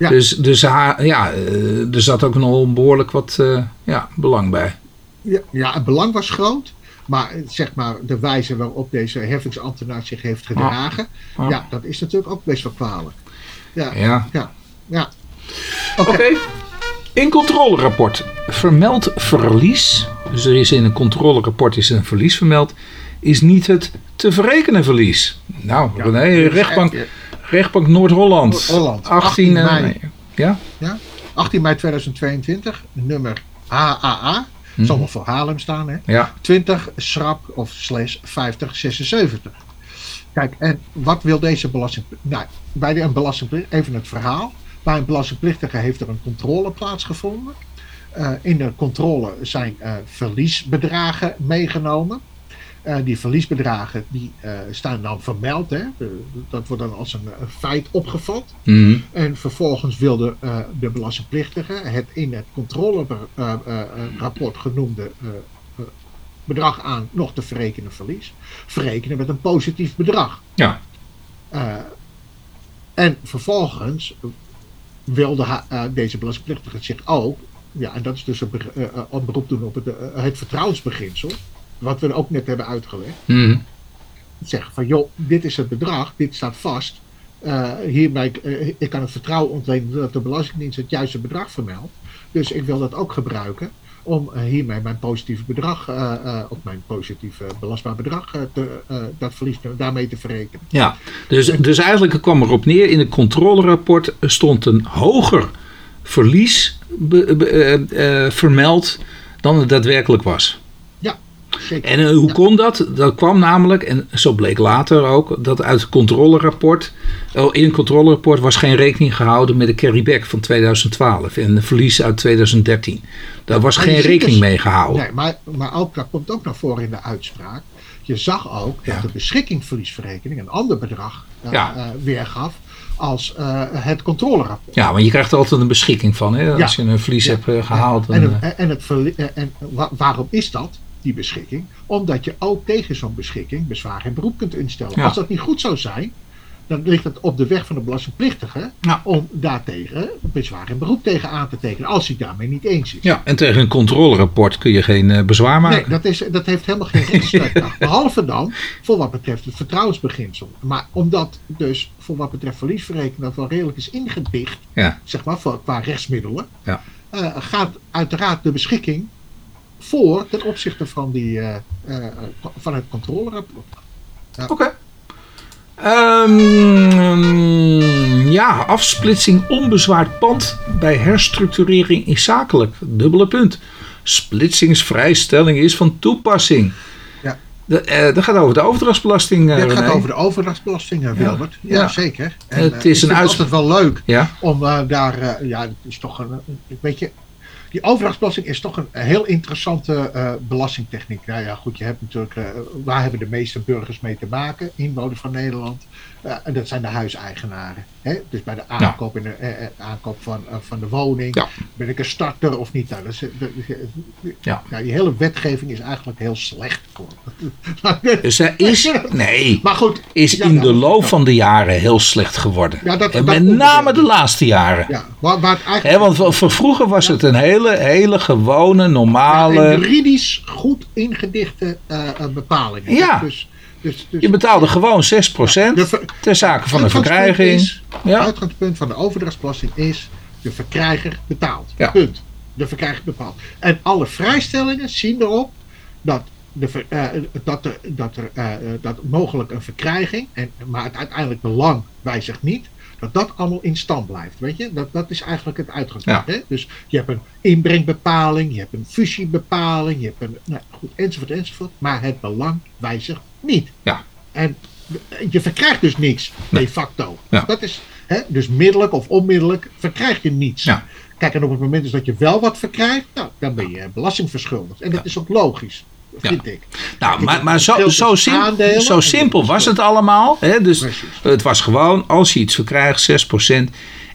Ja. Dus, dus ja, eh, er zat ook nog behoorlijk wat eh, ja, belang bij. Ja, ja, het belang was groot. Maar eh, zeg maar, de wijze waarop deze heffingsambtenaar zich heeft gedragen. Ja. Ja, dat is natuurlijk ook best wel kwalijk. Ja, Ja. ja, ja. Oké. In controlerapport vermeld verlies. Dus er is in een controlerapport is een verlies vermeld. Is niet het te verrekenen verlies. Nou, Ja, René, is rechtbank, echt- rechtbank Noord-Holland. Noord-Holland, 18 18 eh, mei. Ja? 18 mei 2022, nummer AAA. Zal nog voor Haarlem staan, hè? Ja. 20 schrap of slash 5076. Kijk, en wat wil deze belasting... Nou, bij de, belastingplichtige, even het verhaal. Bij een belastingplichtige heeft er een controle plaatsgevonden. Uh, in de controle zijn uh, verliesbedragen meegenomen. Uh, die verliesbedragen die, staan dan vermeld. Hè? dat wordt dan als een, feit opgevat. Mm. En vervolgens wilde de belastingplichtige het in het controlerapport genoemde bedrag aan nog te verrekenen verlies. Verrekenen met een positief bedrag. Ja. En vervolgens wilde uh, deze belastingplichtige zich ook, ja, en dat is dus een, uh, een beroep doen op het, het, vertrouwensbeginsel, wat we ook net hebben uitgelegd. Mm. Zeggen van, joh, dit is het bedrag, dit staat vast. hierbij, ik kan het vertrouwen ontlenen dat de Belastingdienst het juiste bedrag vermeldt. Dus ik wil dat ook gebruiken om uh, hiermee mijn positieve bedrag, uh, uh, of mijn positieve belastbaar bedrag, te, dat verlies daarmee te verrekenen. Ja, dus, dus eigenlijk kwam erop neer, in het controlerapport stond een hoger verlies be, be, vermeld dan het daadwerkelijk was. Zeker. En hoe kon dat? Dat kwam namelijk, en zo bleek later ook, dat uit het controlerapport, in het controlerapport was geen rekening gehouden met de carryback van 2012 en de verlies uit 2013. Daar was Maar geen rekening dus- mee gehouden. Nee, maar, maar ook, dat komt ook naar voren in de uitspraak. Je zag ook Ja. dat de beschikkingsverliesverrekening een ander bedrag eh, Ja. eh, weergaf als eh, het controlerapport. Ja, want je krijgt er altijd een beschikking van. Hè? Als Ja. je een verlies hebt eh, gehaald. En, eh, en, en, het eh, en wa- waarom is dat, die beschikking? Omdat je ook tegen zo'n beschikking bezwaar en beroep kunt instellen. Ja. Als dat niet goed zou zijn, dan ligt het op de weg van de belastingplichtige Ja. om daartegen bezwaar en beroep tegen aan te tekenen, als hij daarmee niet eens is. ja, en tegen een controlerapport kun je geen eh, bezwaar maken. Nee, dat, is, dat heeft helemaal geen. Behalve dan voor wat betreft het vertrouwensbeginsel. Maar omdat dus voor wat betreft verliesverrekening dat wel redelijk is ingedicht, Ja. zeg maar, voor, qua rechtsmiddelen, Ja. eh, gaat uiteraard de beschikking voor ten opzichte van, die, eh, eh, van het controlerapport. Oké. Ehm, ja, afsplitsing onbezwaard pand bij herstructurering is zakelijk. Dubbele punt. Splitsingsvrijstelling is van toepassing. Ja. Dat, eh, dat gaat over de overdrachtsbelasting. eh, Dit gaat over de overdrachtsbelasting, Wilbert. Ja, Ja. zeker. Het eh, is ik een vind het wel leuk Ja, om daar, ja, het is toch een, een- weet je, die overdrachtsbelasting is toch een heel interessante eh, belastingtechniek. Nou ja, goed, je hebt natuurlijk, eh, waar hebben de meeste burgers mee te maken, inwoners van Nederland? En dat zijn de huiseigenaren. Hè? Dus bij de aankoop, in de, eh, eh, aankoop van, eh, van de woning, Ja. ben ik een starter of niet? Nou, dat is, dat is- Ja. ja, die hele wetgeving is eigenlijk heel slecht voor. dus er is, nee, maar goed. is in nou, de loop van de jaren heel slecht geworden. Ja, dat- en dat met name de laatste jaren. Ja, het eigenlijk Hè, want vroeger was het een hele, hele gewone, normale... juridisch goed ingedichte bepalingen. Ja. Dus, dus, dus, Je betaalde gewoon 6% de ver- ter zake van de verkrijging. is- Het Ja, uitgangspunt van de overdrachtsbelasting is de verkrijger betaalt. Ja. Punt. De verkrijger bepaalt. En alle vrijstellingen zien erop dat, de, eh, dat, er, dat, er, eh, dat mogelijk een verkrijging, en, maar het uiteindelijk belang wijzigt niet, dat dat allemaal in stand blijft. Weet je? Dat, dat is eigenlijk het uitgangspunt. Hè? Dus je hebt een inbrengbepaling, je hebt een fusiebepaling, je hebt een, nou, goed, enzovoort, enzovoort. Maar het belang wijzigt niet. Ja. En je verkrijgt dus niks, de facto. Ja. Dat is, hè, dus middelijk of onmiddellijk verkrijg je niets. Ja. Kijk, en op het moment dus dat je wel wat verkrijgt, nou, dan ben je belastingverschuldigd. En dat is ook logisch, vind ik. nou, maar, maar zo, zo, simpel was het allemaal. Hè? Dus Precies. het was gewoon, als je iets verkrijgt, 6%.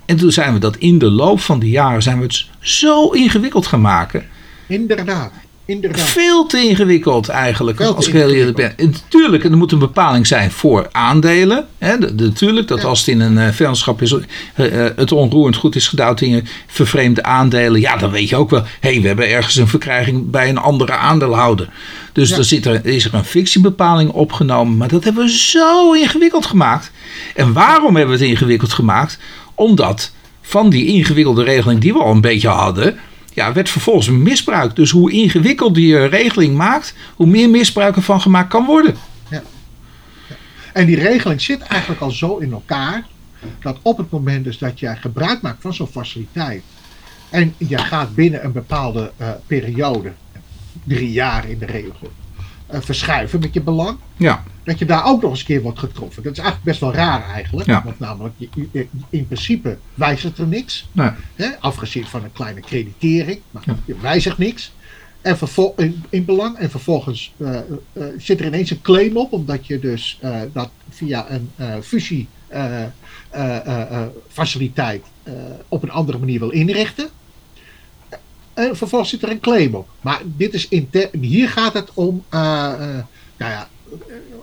En toen zijn we dat in de loop van de jaren zijn we het zo ingewikkeld gaan maken. Inderdaad, inderdaad. Veel te ingewikkeld eigenlijk, te als ik heel eerlijk ben. En Natuurlijk, er moet een bepaling zijn voor aandelen. Hè, de- de- Natuurlijk, dat Ja. als het in een eh, vennootschap is, eh, eh, het onroerend goed is gedouwd in vervreemde aandelen. Ja, dan weet je ook wel, hé, hey, we hebben ergens een verkrijging bij een andere aandeelhouder. Dus Ja. dan zit er, is er een fictiebepaling opgenomen. Maar dat hebben we zo ingewikkeld gemaakt. En waarom hebben we het ingewikkeld gemaakt? Omdat van die ingewikkelde regeling die we al een beetje hadden, ja, werd vervolgens misbruik. Dus hoe ingewikkelder je regeling maakt, hoe meer misbruik ervan gemaakt kan worden. En die regeling zit eigenlijk al zo in elkaar, dat op het moment dus dat jij gebruik maakt van zo'n faciliteit, en je gaat binnen een bepaalde eh, periode, drie jaar in de regel, eh, verschuiven met je belang, Ja, dat je daar ook nog eens een keer wordt getroffen. Dat is eigenlijk best wel raar eigenlijk. Ja. Want namelijk, in principe wijzigt er niks. nee. Hè, afgezien van een kleine creditering, maar Ja. je wijzigt niks. En in, in belang. En vervolgens eh, eh, zit er ineens een claim op, omdat je dus eh, dat via een eh fusie eh, eh, eh, eh, faciliteit eh, op een andere manier wil inrichten. En vervolgens zit er een claim op. Maar dit is inter- hier gaat het om. eh, eh, nou ja,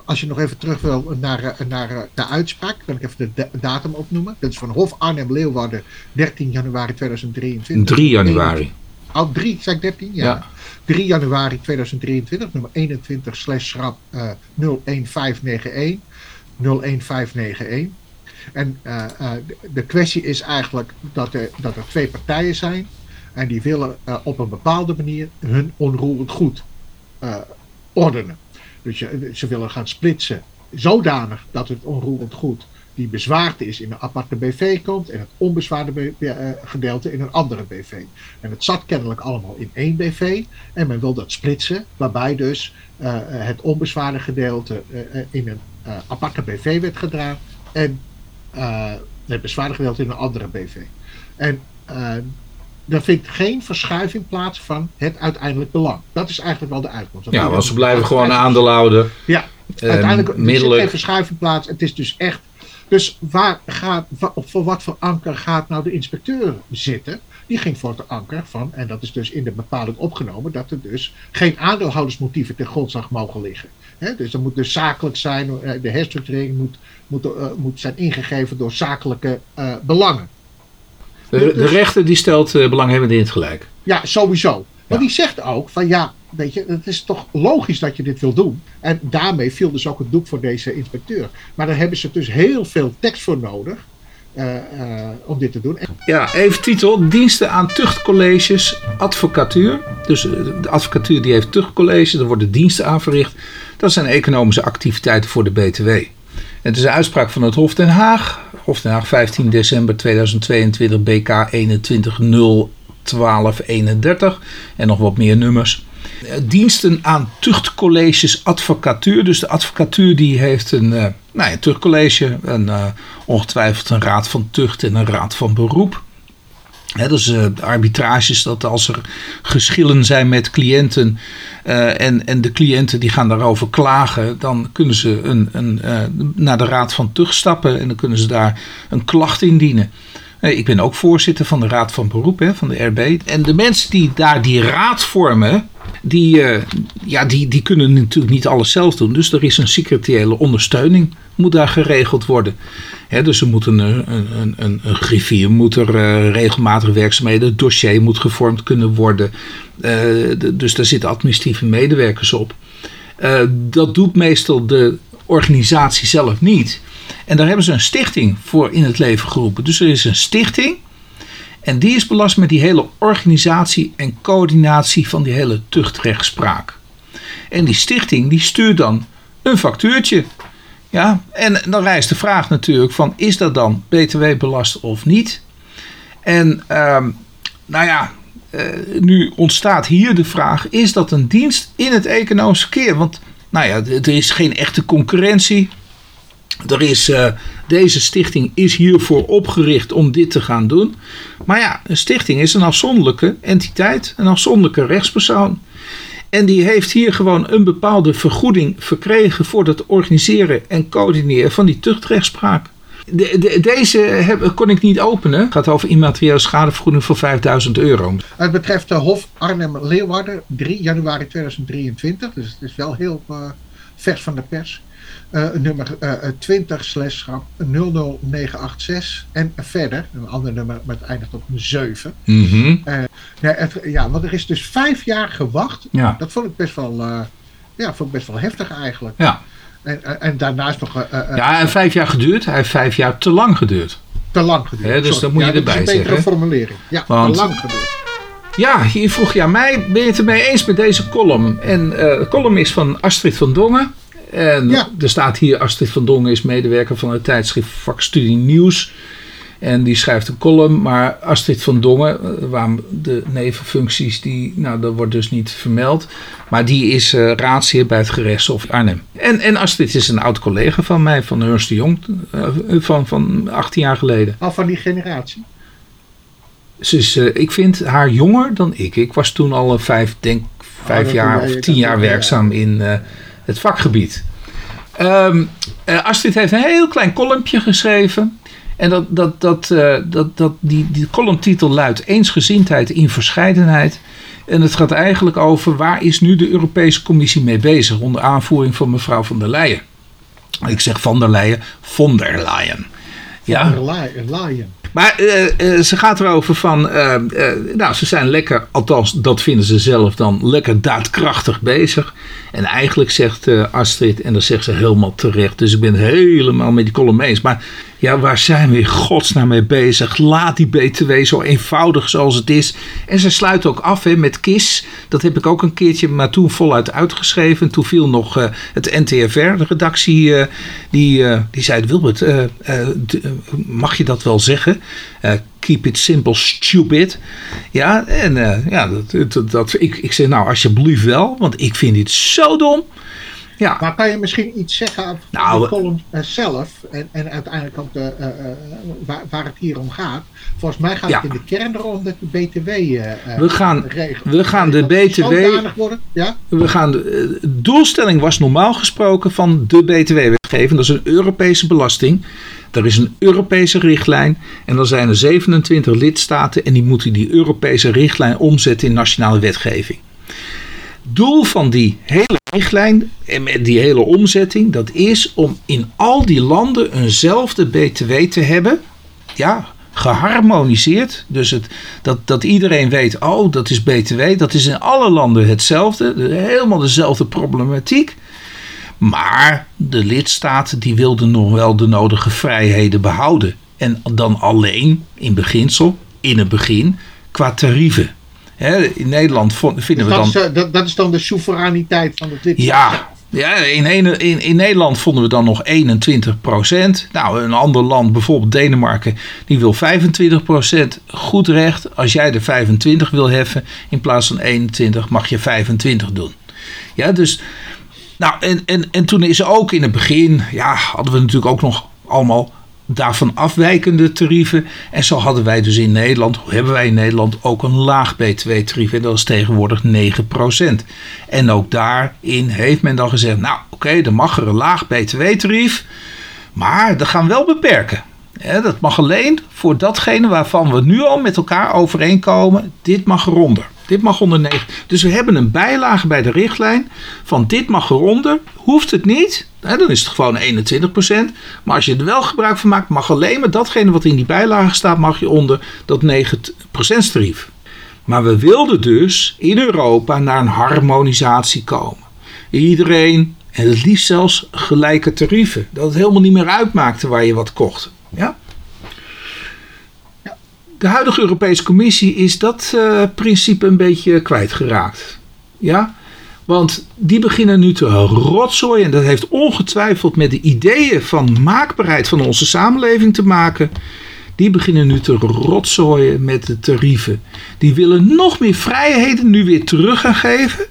als je nog even terug wil naar, eh, naar de uitspraak, kan ik even de da- datum opnoemen. Dat is van Hof Arnhem Leeuwarden, 13 januari 2023. 3 januari. Oh, 3, zei ik 13? Ja. Ja. 3 januari 2023, nummer 21 slash schrap eh 01591. 01591. En eh, de- de kwestie is eigenlijk dat er, dat er twee partijen zijn. En die willen eh, op een bepaalde manier hun onroerend goed eh, ordenen. Dus je, ze willen gaan splitsen zodanig dat het onroerend goed die bezwaard is in een aparte BV komt en het onbezwaarde eh, gedeelte in een andere BV. En het zat kennelijk allemaal in één BV en men wil dat splitsen, waarbij dus het onbezwaarde gedeelte in een aparte BV werd gedaan en het bezwaarde gedeelte in een andere BV. En er vindt geen verschuiving plaats van het uiteindelijk belang. Dat is eigenlijk wel de uitkomst. Dat Ja, want ze blijven gewoon aandeelhouden. ja, Eh, uiteindelijk er zit middelijk. geen verschuiving plaats. Het is dus echt. Dus waar gaat, voor wat voor anker gaat nou de inspecteur zitten? Die ging voor het anker van, en dat is dus in de bepaling opgenomen, dat er dus geen aandeelhoudersmotieven ten grondslag mogen liggen. Dus dat moet dus zakelijk zijn, eh, de herstructurering moet, moet, eh, moet zijn ingegeven door zakelijke eh, belangen. De, de rechter die stelt eh, belanghebbenden in het gelijk. Ja, sowieso. Maar Ja. die zegt ook van ja, weet je, het is toch logisch dat je dit wil doen. En daarmee viel dus ook het doek voor deze inspecteur. Maar daar hebben ze dus heel veel tekst voor nodig eh, eh, om dit te doen. En Ja, even titel. Diensten aan tuchtcolleges, advocatuur. Dus de advocatuur die heeft tuchtcolleges, er worden diensten aan verricht. Dat zijn economische activiteiten voor de BTW. Het is een uitspraak van het Hof Den Haag. Hof Den Haag 15 december 2022 BK 21.01231 en nog wat meer nummers. Diensten aan tuchtcolleges advocatuur. Dus de advocatuur die heeft een, eh, nou ja, tuchtcollege, een, eh, ongetwijfeld een raad van tucht en een raad van beroep. Hè, dus de arbitrages, dat als er geschillen zijn met cliënten eh, en, en de cliënten die gaan daarover klagen, dan kunnen ze een, een, eh, naar de Raad van Tucht stappen en dan kunnen ze daar een klacht indienen. Eh, ik ben ook voorzitter van de Raad van Beroep, hè, van de RB. En de mensen die daar die raad vormen, die, eh, ja, die, die kunnen natuurlijk niet alles zelf doen. Dus er is een secretariële ondersteuning, moet daar geregeld worden. Hè, dus er moet een, een, een, een, een griffier, moet er eh, regelmatig werkzaamheden, het dossier moet gevormd kunnen worden. Eh, de- dus daar zitten administratieve medewerkers op. Eh, dat doet meestal de organisatie zelf niet. En daar hebben ze een stichting voor in het leven geroepen. Dus er is een stichting. En die is belast met die hele organisatie en coördinatie van die hele tuchtrechtspraak. En die stichting die stuurt dan een factuurtje. Ja, en dan rijst de vraag natuurlijk van is dat dan btw belast of niet? En ehm, nou ja, eh, nu ontstaat hier de vraag: is dat een dienst in het economisch verkeer? Want nou ja, er is geen echte concurrentie. Er is, eh, deze stichting is hiervoor opgericht om dit te gaan doen. Maar ja, een stichting is een afzonderlijke entiteit, een afzonderlijke rechtspersoon. En die heeft hier gewoon een bepaalde vergoeding verkregen voor het organiseren en coördineren van die tuchtrechtspraak. De, de- deze heb, kon ik niet openen. Het gaat over immateriële schadevergoeding voor 5000 euro. het betreft de Hof Arnhem-Leeuwarden, 3 januari 2023. Dus het is wel heel eh, vers van de pers. Eh, nummer eh, 20 slash schap 00986 en verder, een ander nummer, maar het eindigt op een 7. Mhm. Ja, het, ja, want er is dus vijf jaar gewacht. Ja. Dat vond ik best wel, eh, ja, vond ik best wel heftig eigenlijk. Ja. En, en, en daarnaast nog eh, eh, ja, en vijf jaar geduurd. Hij heeft vijf jaar te lang geduurd. te lang geduurd. Hè, dus Sorry. dat moet je ja, erbij dat is een betere zeggen, formulering. Ja, Want- te lang geduurd. Ja, hier vroeg je aan mij, ben je het ermee eens met deze column? En eh, de column is van Astrid van Dongen. En Ja. er staat hier, Astrid van Dongen is medewerker van het tijdschrift Vakstudie Nieuws. En die schrijft een column, maar Astrid van Dongen, eh, waarom de nevenfuncties, die, nou, dat wordt dus niet vermeld. Maar die is uh, raadsheer bij het gerechtshof Arnhem. En, en Astrid is een oud collega van mij, van Ernst de Jong, uh, van, van 18 jaar geleden. Al van die generatie? Ze is, uh, ik vind haar jonger dan ik. Ik was toen al vijf, denk, vijf oh, jaar of tien jaar werkzaam in het vakgebied. Um, Astrid heeft een heel klein kolompje geschreven. En dat, dat, dat, uh, dat, dat, die, die columntitel luidt Eensgezindheid in verscheidenheid. En het gaat eigenlijk over waar is nu de Europese Commissie mee bezig onder aanvoering van mevrouw van der Leyen. Ik zeg van der Leyen, von der Leyen. Ja. Von der Leyen. Maar uh, uh, ze gaat erover van, uh, nou ze zijn lekker, althans dat vinden ze zelf dan, lekker daadkrachtig bezig. En eigenlijk zegt Astrid, en dat zegt ze helemaal terecht, dus ik ben helemaal met die column eens. Maar ja, waar zijn we in godsnaam mee bezig? Laat die BTW zo eenvoudig zoals het is. En ze sluit ook af hè, met KIS. Dat heb ik ook een keertje, maar toen voluit uitgeschreven. Toen viel nog uh, het NTFR, de redactie, uh, die, uh, die zei: Wilbert, mag je dat wel zeggen? keep it simple, stupid. Ja, en ja, dat, dat, dat, ik, ik zeg nou alsjeblieft wel, want ik vind dit zo dom. Ja. Maar kan je misschien iets zeggen over nou, de column uh, zelf en, en uiteindelijk ook de, uh, uh, waar, waar, het hier om gaat? Volgens mij gaat ja. het in de kern erom dat de BTW we gaan, we gaan de BTW. Worden. Ja? We gaan de, doelstelling was normaal gesproken van de BTW-wetgeving. Dat is een Europese belasting. Er is een Europese richtlijn en dan zijn er 27 lidstaten en die moeten die Europese richtlijn omzetten in nationale wetgeving. Doel van die hele richtlijn en met die hele omzetting, dat is om in al die landen eenzelfde BTW te hebben. Ja, geharmoniseerd. Dus het, dat, dat iedereen weet, oh, dat is BTW. Dat is in alle landen hetzelfde. Helemaal dezelfde problematiek. Maar de lidstaten die wilden nog wel de nodige vrijheden behouden. En dan alleen, in beginsel, in het begin, qua tarieven in Nederland vinden dus we dan... Is, dat, dat, is dan de soevereiniteit van het lidstaat. Ja, ja in, in, in Nederland vonden we dan nog 21% Nou, een ander land, bijvoorbeeld Denemarken, die wil 25% Goed recht, als jij er 25 wil heffen, in plaats van 21 mag je 25 doen. Ja, dus... Nou, en, en, en toen is ook in het begin, ja, hadden we natuurlijk ook nog allemaal daarvan afwijkende tarieven. En zo hadden wij dus in Nederland, hebben wij in Nederland ook een laag btw-tarief. En dat is tegenwoordig 9%. En ook daarin heeft men dan gezegd, nou oké, okay, dan mag er een laag btw-tarief. Maar dat gaan we wel beperken. dat mag alleen voor datgene waarvan we nu al met elkaar overeenkomen. Dit mag eronder. Dit mag onder 9. Dus we hebben een bijlage bij de richtlijn van dit mag eronder. Hoeft het niet, hè, dan is het gewoon 21%. Maar als je er wel gebruik van maakt, mag alleen maar datgene wat in die bijlage staat, mag je onder dat 9% tarief. Maar we wilden dus in Europa naar een harmonisatie komen. Iedereen, en het liefst zelfs gelijke tarieven. Dat het helemaal niet meer uitmaakte waar je wat kocht. Ja? De huidige Europese Commissie is dat uh, principe een beetje kwijtgeraakt. Ja? Want die beginnen nu te rotzooien. En dat heeft ongetwijfeld met de ideeën van maakbaarheid van onze samenleving te maken. Die beginnen nu te rotzooien met de tarieven. Die willen nog meer vrijheden nu weer terug gaan geven.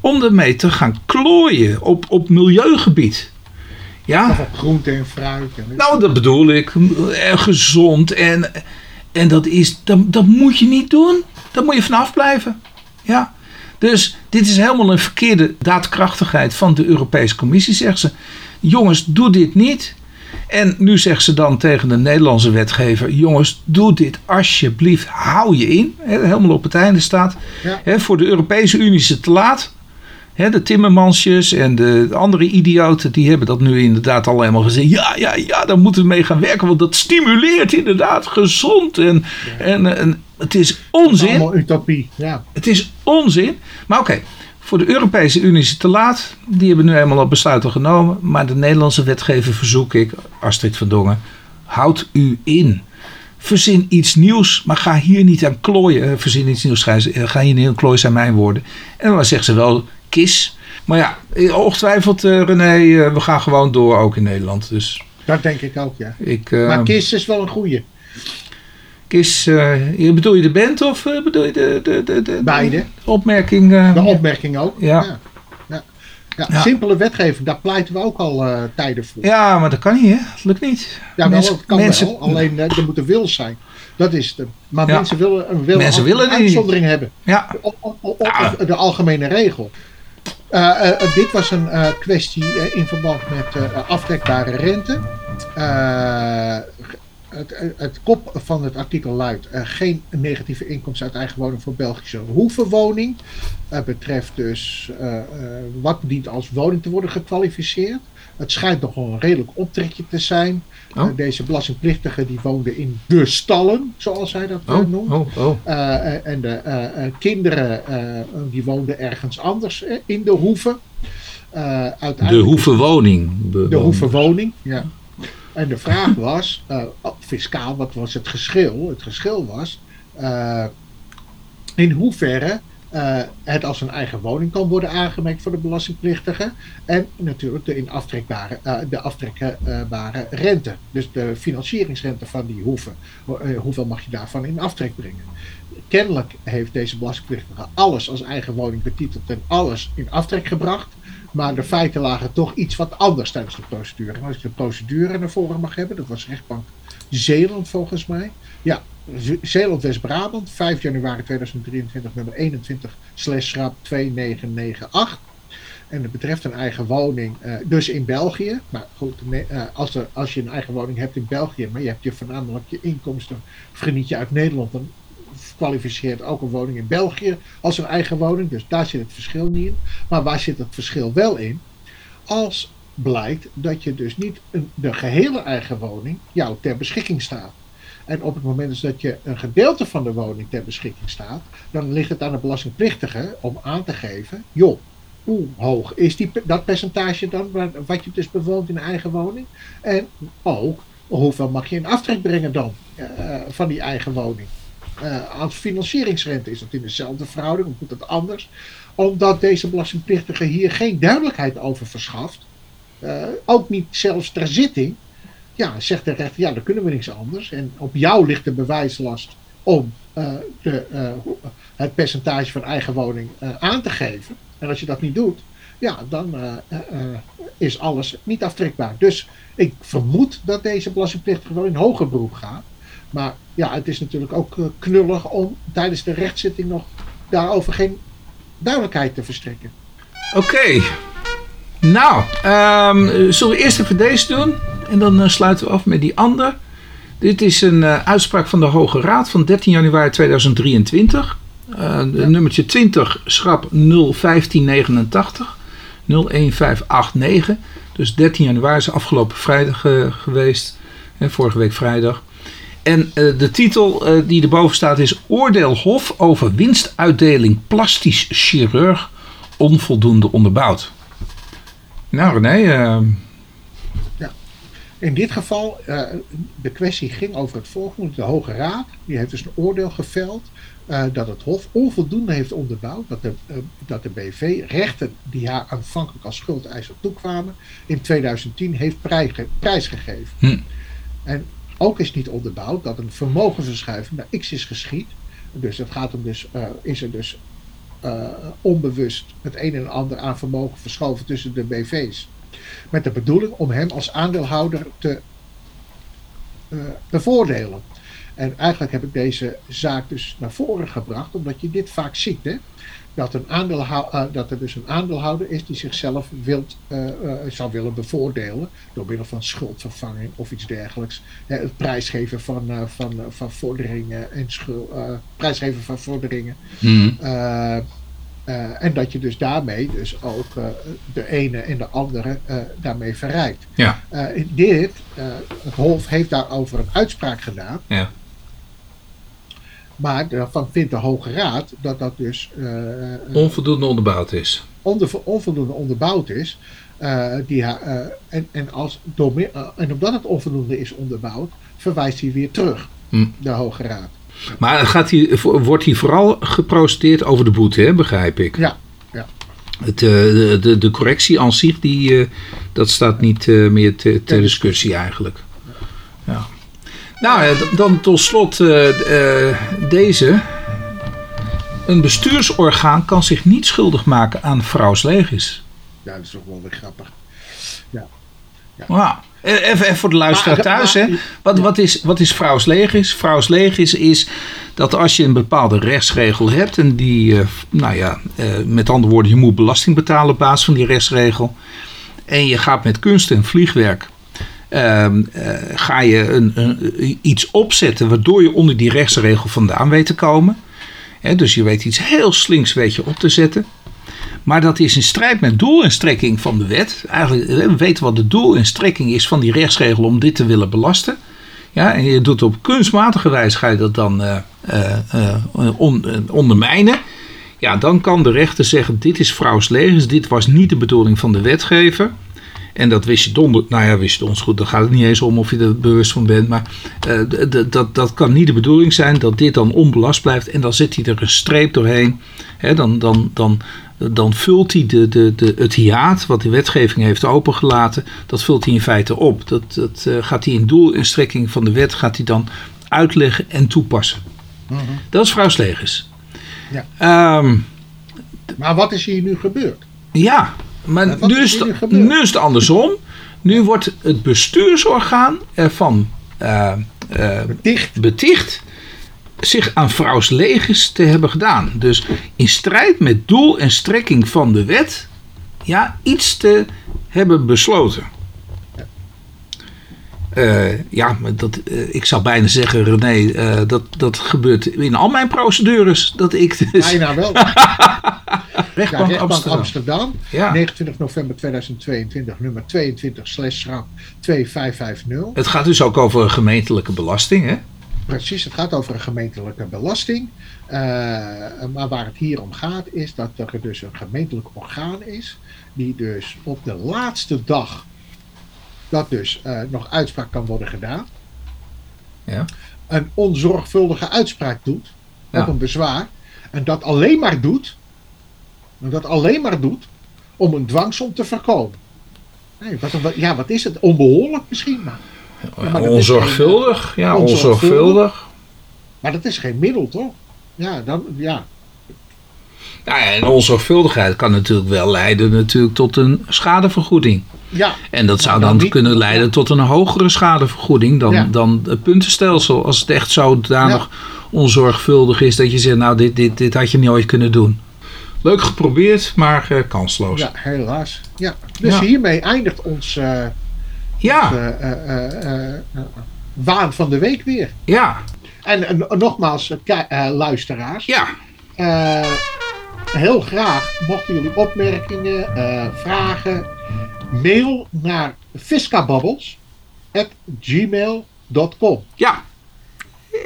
Om ermee te gaan klooien op, op milieugebied. Ja? groente en fruit. En nou, dat bedoel ik. En gezond en en dat, is, dat, dat moet je niet doen. Daar moet je vanaf blijven. Ja. Dus dit is helemaal een verkeerde daadkrachtigheid van de Europese Commissie, zegt ze. Jongens, doe dit niet. En nu zegt ze dan tegen de Nederlandse wetgever: jongens, doe dit alsjeblieft. Hou je in. helemaal op het einde staat. Ja. voor de Europese Unie is het te laat de Timmermansjes en de andere idioten, die hebben dat nu inderdaad al helemaal gezegd. Ja, ja, ja, daar moeten we mee gaan werken, want dat stimuleert inderdaad gezond. En, en, en het is onzin. allemaal utopie, ja. Het is onzin. Maar oké, voor de Europese Unie is het te laat. Die hebben nu helemaal al besluiten genomen. Maar de Nederlandse wetgever verzoek ik, Astrid van Dongen, houd u in. Verzin iets nieuws, maar ga hier niet aan klooien. Eh, verzin iets nieuws, ga hier niet aan klooien, zijn mijn woorden. En dan zegt ze wel, kis. Maar ja, ongetwijfeld uh, René, uh, we gaan gewoon door ook in Nederland. Dus dat denk ik ook, ja. Ik, uh, maar KIS is wel een goeie. Is, uh, bedoel je de band of bedoel je de, de, de, de Beide. opmerking? De opmerking ook. Ja. ja. ja. Simpele wetgeving, daar pleiten we ook al tijden voor. Ja, maar dat kan niet, hè? Dat lukt niet. Ja, mensen, wel, kan mensen... wel. Alleen er moet een wil zijn. Dat is het. Maar mensen willen, willen, mensen willen een uitzondering hebben. Ja. Op, op, op, de algemene regel. Dit was een kwestie in verband met aftrekbare rente het, het, kop van het artikel luidt: uh, geen negatieve inkomsten uit eigen woning voor Belgische hoevenwoning. Het betreft dus uh, uh, wat dient als woning te worden gekwalificeerd. Het schijnt nog wel een redelijk optrekje te zijn. Oh. deze belastingplichtige die woonde in de stallen, zoals hij dat oh, noemt. Oh, oh. en de kinderen die woonden ergens anders in de hoeve. de hoevenwoning. De hoevenwoning, ja. En de vraag was, fiscaal, wat was het geschil? Het geschil was in hoeverre uh, het als een eigen woning kan worden aangemerkt voor de belastingplichtige. En natuurlijk de, in aftrekbare, de aftrekbare rente. Dus de financieringsrente van die hoeven. hoeveel mag je daarvan in aftrek brengen? Kennelijk heeft deze belastingplichtige alles als eigen woning betiteld en alles in aftrek gebracht. Maar de feiten lagen toch iets wat anders tijdens de procedure. En als ik de procedure naar voren mag hebben, dat was rechtbank Zeeland volgens mij. Ja, Zeeland-West-Brabant, 5 januari 2023, nummer 21, slash schrap 2998. En het betreft een eigen woning, uh, dus in België. Maar goed, uh, als, als je een eigen woning hebt in België, maar je hebt je voornamelijk je inkomsten, vergeniet je uit Nederland, dan kwalificeert ook een woning in België als een eigen woning. Dus daar zit het verschil niet in. Maar waar zit het verschil wel in? Als blijkt dat je dus niet een, de gehele eigen woning jou ter beschikking staat. En op het moment dat je een gedeelte van de woning ter beschikking staat, dan ligt het aan de belastingplichtige om aan te geven, joh, hoe hoog is die, dat percentage dan, wat je dus bewoont in eigen woning? En ook, hoeveel mag je in aftrek brengen dan uh, van die eigen woning? uh, als financieringsrente is dat in dezelfde verhouding, of moet dat anders? Omdat deze belastingplichtige hier geen duidelijkheid over verschaft, uh, ook niet zelfs ter zitting, ja, zegt de rechter, ja, dan kunnen we niks anders. En op jou ligt de bewijslast om uh, de, het percentage van eigen woning aan te geven. En als je dat niet doet, ja, dan is alles niet aftrekbaar. Dus ik vermoed dat deze belastingplichtige wel in hoger beroep gaat. Maar ja, het is natuurlijk ook eh, knullig om tijdens de rechtszitting nog daarover geen duidelijkheid te verstrekken. Oké. Nou, um, zullen we eerst even deze doen? En dan uh, sluiten we af met die andere. Dit is een uh, uitspraak van de Hoge Raad van 13 januari 2023. Uh, ja. Nummertje 20, schrap 01589. 01589. Dus 13 januari is afgelopen vrijdag geweest. En vorige week vrijdag. En uh, de titel uh, die erboven staat is Oordeel Hof over winstuitdeling plastisch chirurg onvoldoende onderbouwd. Nou René. Uh... In dit geval, de kwestie ging over het volgende. De Hoge Raad die heeft dus een oordeel geveld dat het Hof onvoldoende heeft onderbouwd dat de, dat de BV rechten die haar aanvankelijk als schuldeiser toekwamen in 2010 heeft prijsgegeven. Hm. En ook is niet onderbouwd dat een vermogensverschuiving naar X is geschied. Dus het gaat om dus, is er dus onbewust het een en ander aan vermogen verschoven tussen de BV's. Met de bedoeling om hem als aandeelhouder te uh, bevoordelen. En eigenlijk heb ik deze zaak dus naar voren gebracht, omdat je dit vaak ziet. Hè? dat, een uh, dat er dus een aandeelhouder is die zichzelf wilt, uh, uh, zou willen bevoordelen door middel van schuldvervanging of iets dergelijks. het prijsgeven van, van, van vorderingen en schuld, prijsgeven van vorderingen. Mm. En dat je dus daarmee dus ook de ene en de andere daarmee verrijkt. Ja. dit, het Hof heeft daarover een uitspraak gedaan. Ja. Maar daarvan vindt de Hoge Raad dat dat dus... Onvoldoende onderbouwd is. Onder, onvoldoende onderbouwd is. Die, en, en, als en omdat het onvoldoende is onderbouwd, verwijst hij weer terug, hm. de Hoge Raad. Maar gaat wordt hij vooral geprociteerd over de boete, hè, begrijp ik? Ja. ja. Het, de, de, de correctie aan zich, die, dat staat niet meer ter discussie eigenlijk. Ja. Nou, ja, dan tot slot eh, eh, deze. Een bestuursorgaan kan zich niet schuldig maken aan vrouwslegis. Ja, dat is toch wel weer grappig. Nou, even, even voor de luisteraar Maar- thuis. hè. Wat, wat, is, wat is vrouwslegis? Vrouwslegis is dat als je een bepaalde rechtsregel hebt... en die, eh, nou ja, eh, met andere woorden... je moet belasting betalen op basis van die rechtsregel... en je gaat met kunst en vliegwerk... ehm, eh, ga je een, een, iets opzetten waardoor je onder die rechtsregel vandaan weet te komen. Hè, dus je weet iets heel slinks weet je op te zetten. Maar dat is in strijd met doel en strekking van de wet. Eigenlijk, we weten wat de doel en strekking is van die rechtsregel om dit te willen belasten. Ja, en je doet op kunstmatige wijze ga je dat dan eh, eh, eh, on- ondermijnen. Ja, dan kan de rechter zeggen: dit is vrouwslegers, dit was niet de bedoeling van de wetgever. En dat wist je donder, nou ja, wist je ons goed. Dan gaat het niet eens om of je er bewust van bent. Maar dat, dat kan niet de bedoeling zijn dat dit dan onbelast blijft. En dan zet hij er een streep doorheen. Dan, dan, dan, dan vult hij de, de, de, het hiaat wat de wetgeving heeft opengelaten. Dat vult hij in feite op. Dat, dat eh, gaat hij in doel en strekking van de wet gaat hij dan uitleggen en toepassen. Dat is vrouwslegers. Ja. Ehm, Maar wat is hier nu gebeurd? ja, maar Maar wat nu is het, nu is het andersom. Nu wordt het bestuursorgaan ervan eh, eh, Dicht. beticht zich aan vrouwslegers te hebben gedaan. Dus in strijd met doel en strekking van de wet ja, iets te hebben besloten. Eh, ja, maar dat, eh, ik zou bijna zeggen, René, eh, dat, dat gebeurt in al mijn procedures. Dat ik dus Bijna wel. rechtbank, Ja, rechtbank Amsterdam. Amsterdam. Ja. 29 november 2022, nummer 22 slash schrap 2550. Het gaat dus ook over gemeentelijke belasting, hè? Precies, het gaat over een gemeentelijke belasting. Eh, maar waar het hier om gaat is dat er dus een gemeentelijk orgaan is. Die dus op de laatste dag dat dus eh, nog uitspraak kan worden gedaan. Ja. Een onzorgvuldige uitspraak doet Ja. op een bezwaar. En dat alleen maar doet. En dat alleen maar doet om een dwangsom te voorkomen. Nee, wat- ja, wat is het? Onbehoorlijk misschien, maar, onzorgvuldig. Ja, Onzorgvuldig. maar dat is geen middel, toch? Ja, dan, ja. Nou ja, en onzorgvuldigheid kan natuurlijk wel leiden natuurlijk tot een schadevergoeding. ja. En dat zou dan kunnen leiden tot een hogere schadevergoeding dan, Ja. dan het puntenstelsel. Als het echt zodanig onzorgvuldig is dat je zegt, nou dit, dit, dit had je niet ooit kunnen doen. Leuk geprobeerd, maar eh, kansloos. Ja, helaas. Ja. Dus Ja. hiermee eindigt ons eh, ja, eh, eh, eh, eh, waan van de week weer. ja, En nogmaals, luisteraars. ja. heel graag mochten jullie opmerkingen, vragen, mail naar fiscababbels.gmail.com. ja.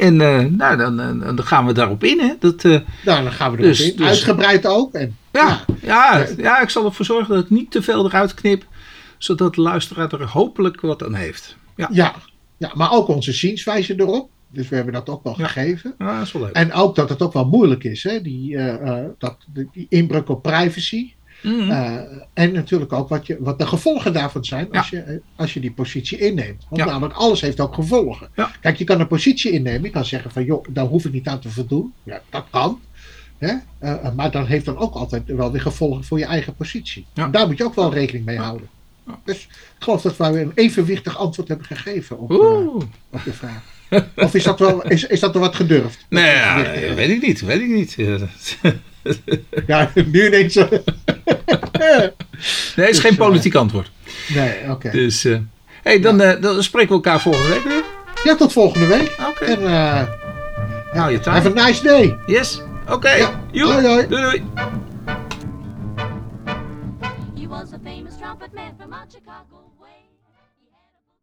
En nou, dan, dan, gaan we daarop in. Hè. Dat, Nou, dan gaan we erop Dus- in. dus- Uitgebreid ook. En, ja, ja, ja, ik zal ervoor zorgen dat ik niet te veel eruit knip. Zodat de luisteraar er hopelijk wat aan heeft. Ja, ja, ja, maar ook onze zienswijze erop. Dus we hebben dat ook wel Ja. gegeven. ja dat is wel leuk. En ook dat het ook wel moeilijk is, hè? Die, eh, dat, die inbreuk op privacy. Mhm. Eh, en natuurlijk ook wat, je, wat de gevolgen daarvan zijn als, je, als je die positie inneemt. Want Ja. namelijk alles heeft ook gevolgen. Ja. Kijk, je kan een positie innemen. Je kan zeggen van joh, daar hoef ik niet aan te voldoen. Ja, dat kan. Hè? Maar dat heeft dan ook altijd wel weer gevolgen voor je eigen positie. En daar moet je ook wel rekening mee houden. Dus ik geloof dat wij een evenwichtig antwoord hebben gegeven op, eh, op de vraag. Of is dat wel, is, is dat er wat gedurfd? Nee, ja, weet ik niet. Weet ik niet. Ja, nu ineens. eh, Nee, het is geen eh, politiek antwoord. nee, oké. Dus, eh hey, dan, eh, dan spreken we elkaar volgende week weer. Ja, tot volgende week. Oké. En eh Nou, je have a nice day. Yes. Oké. Ja. Hoi, hoi. Doei, doei. But man from Monticello.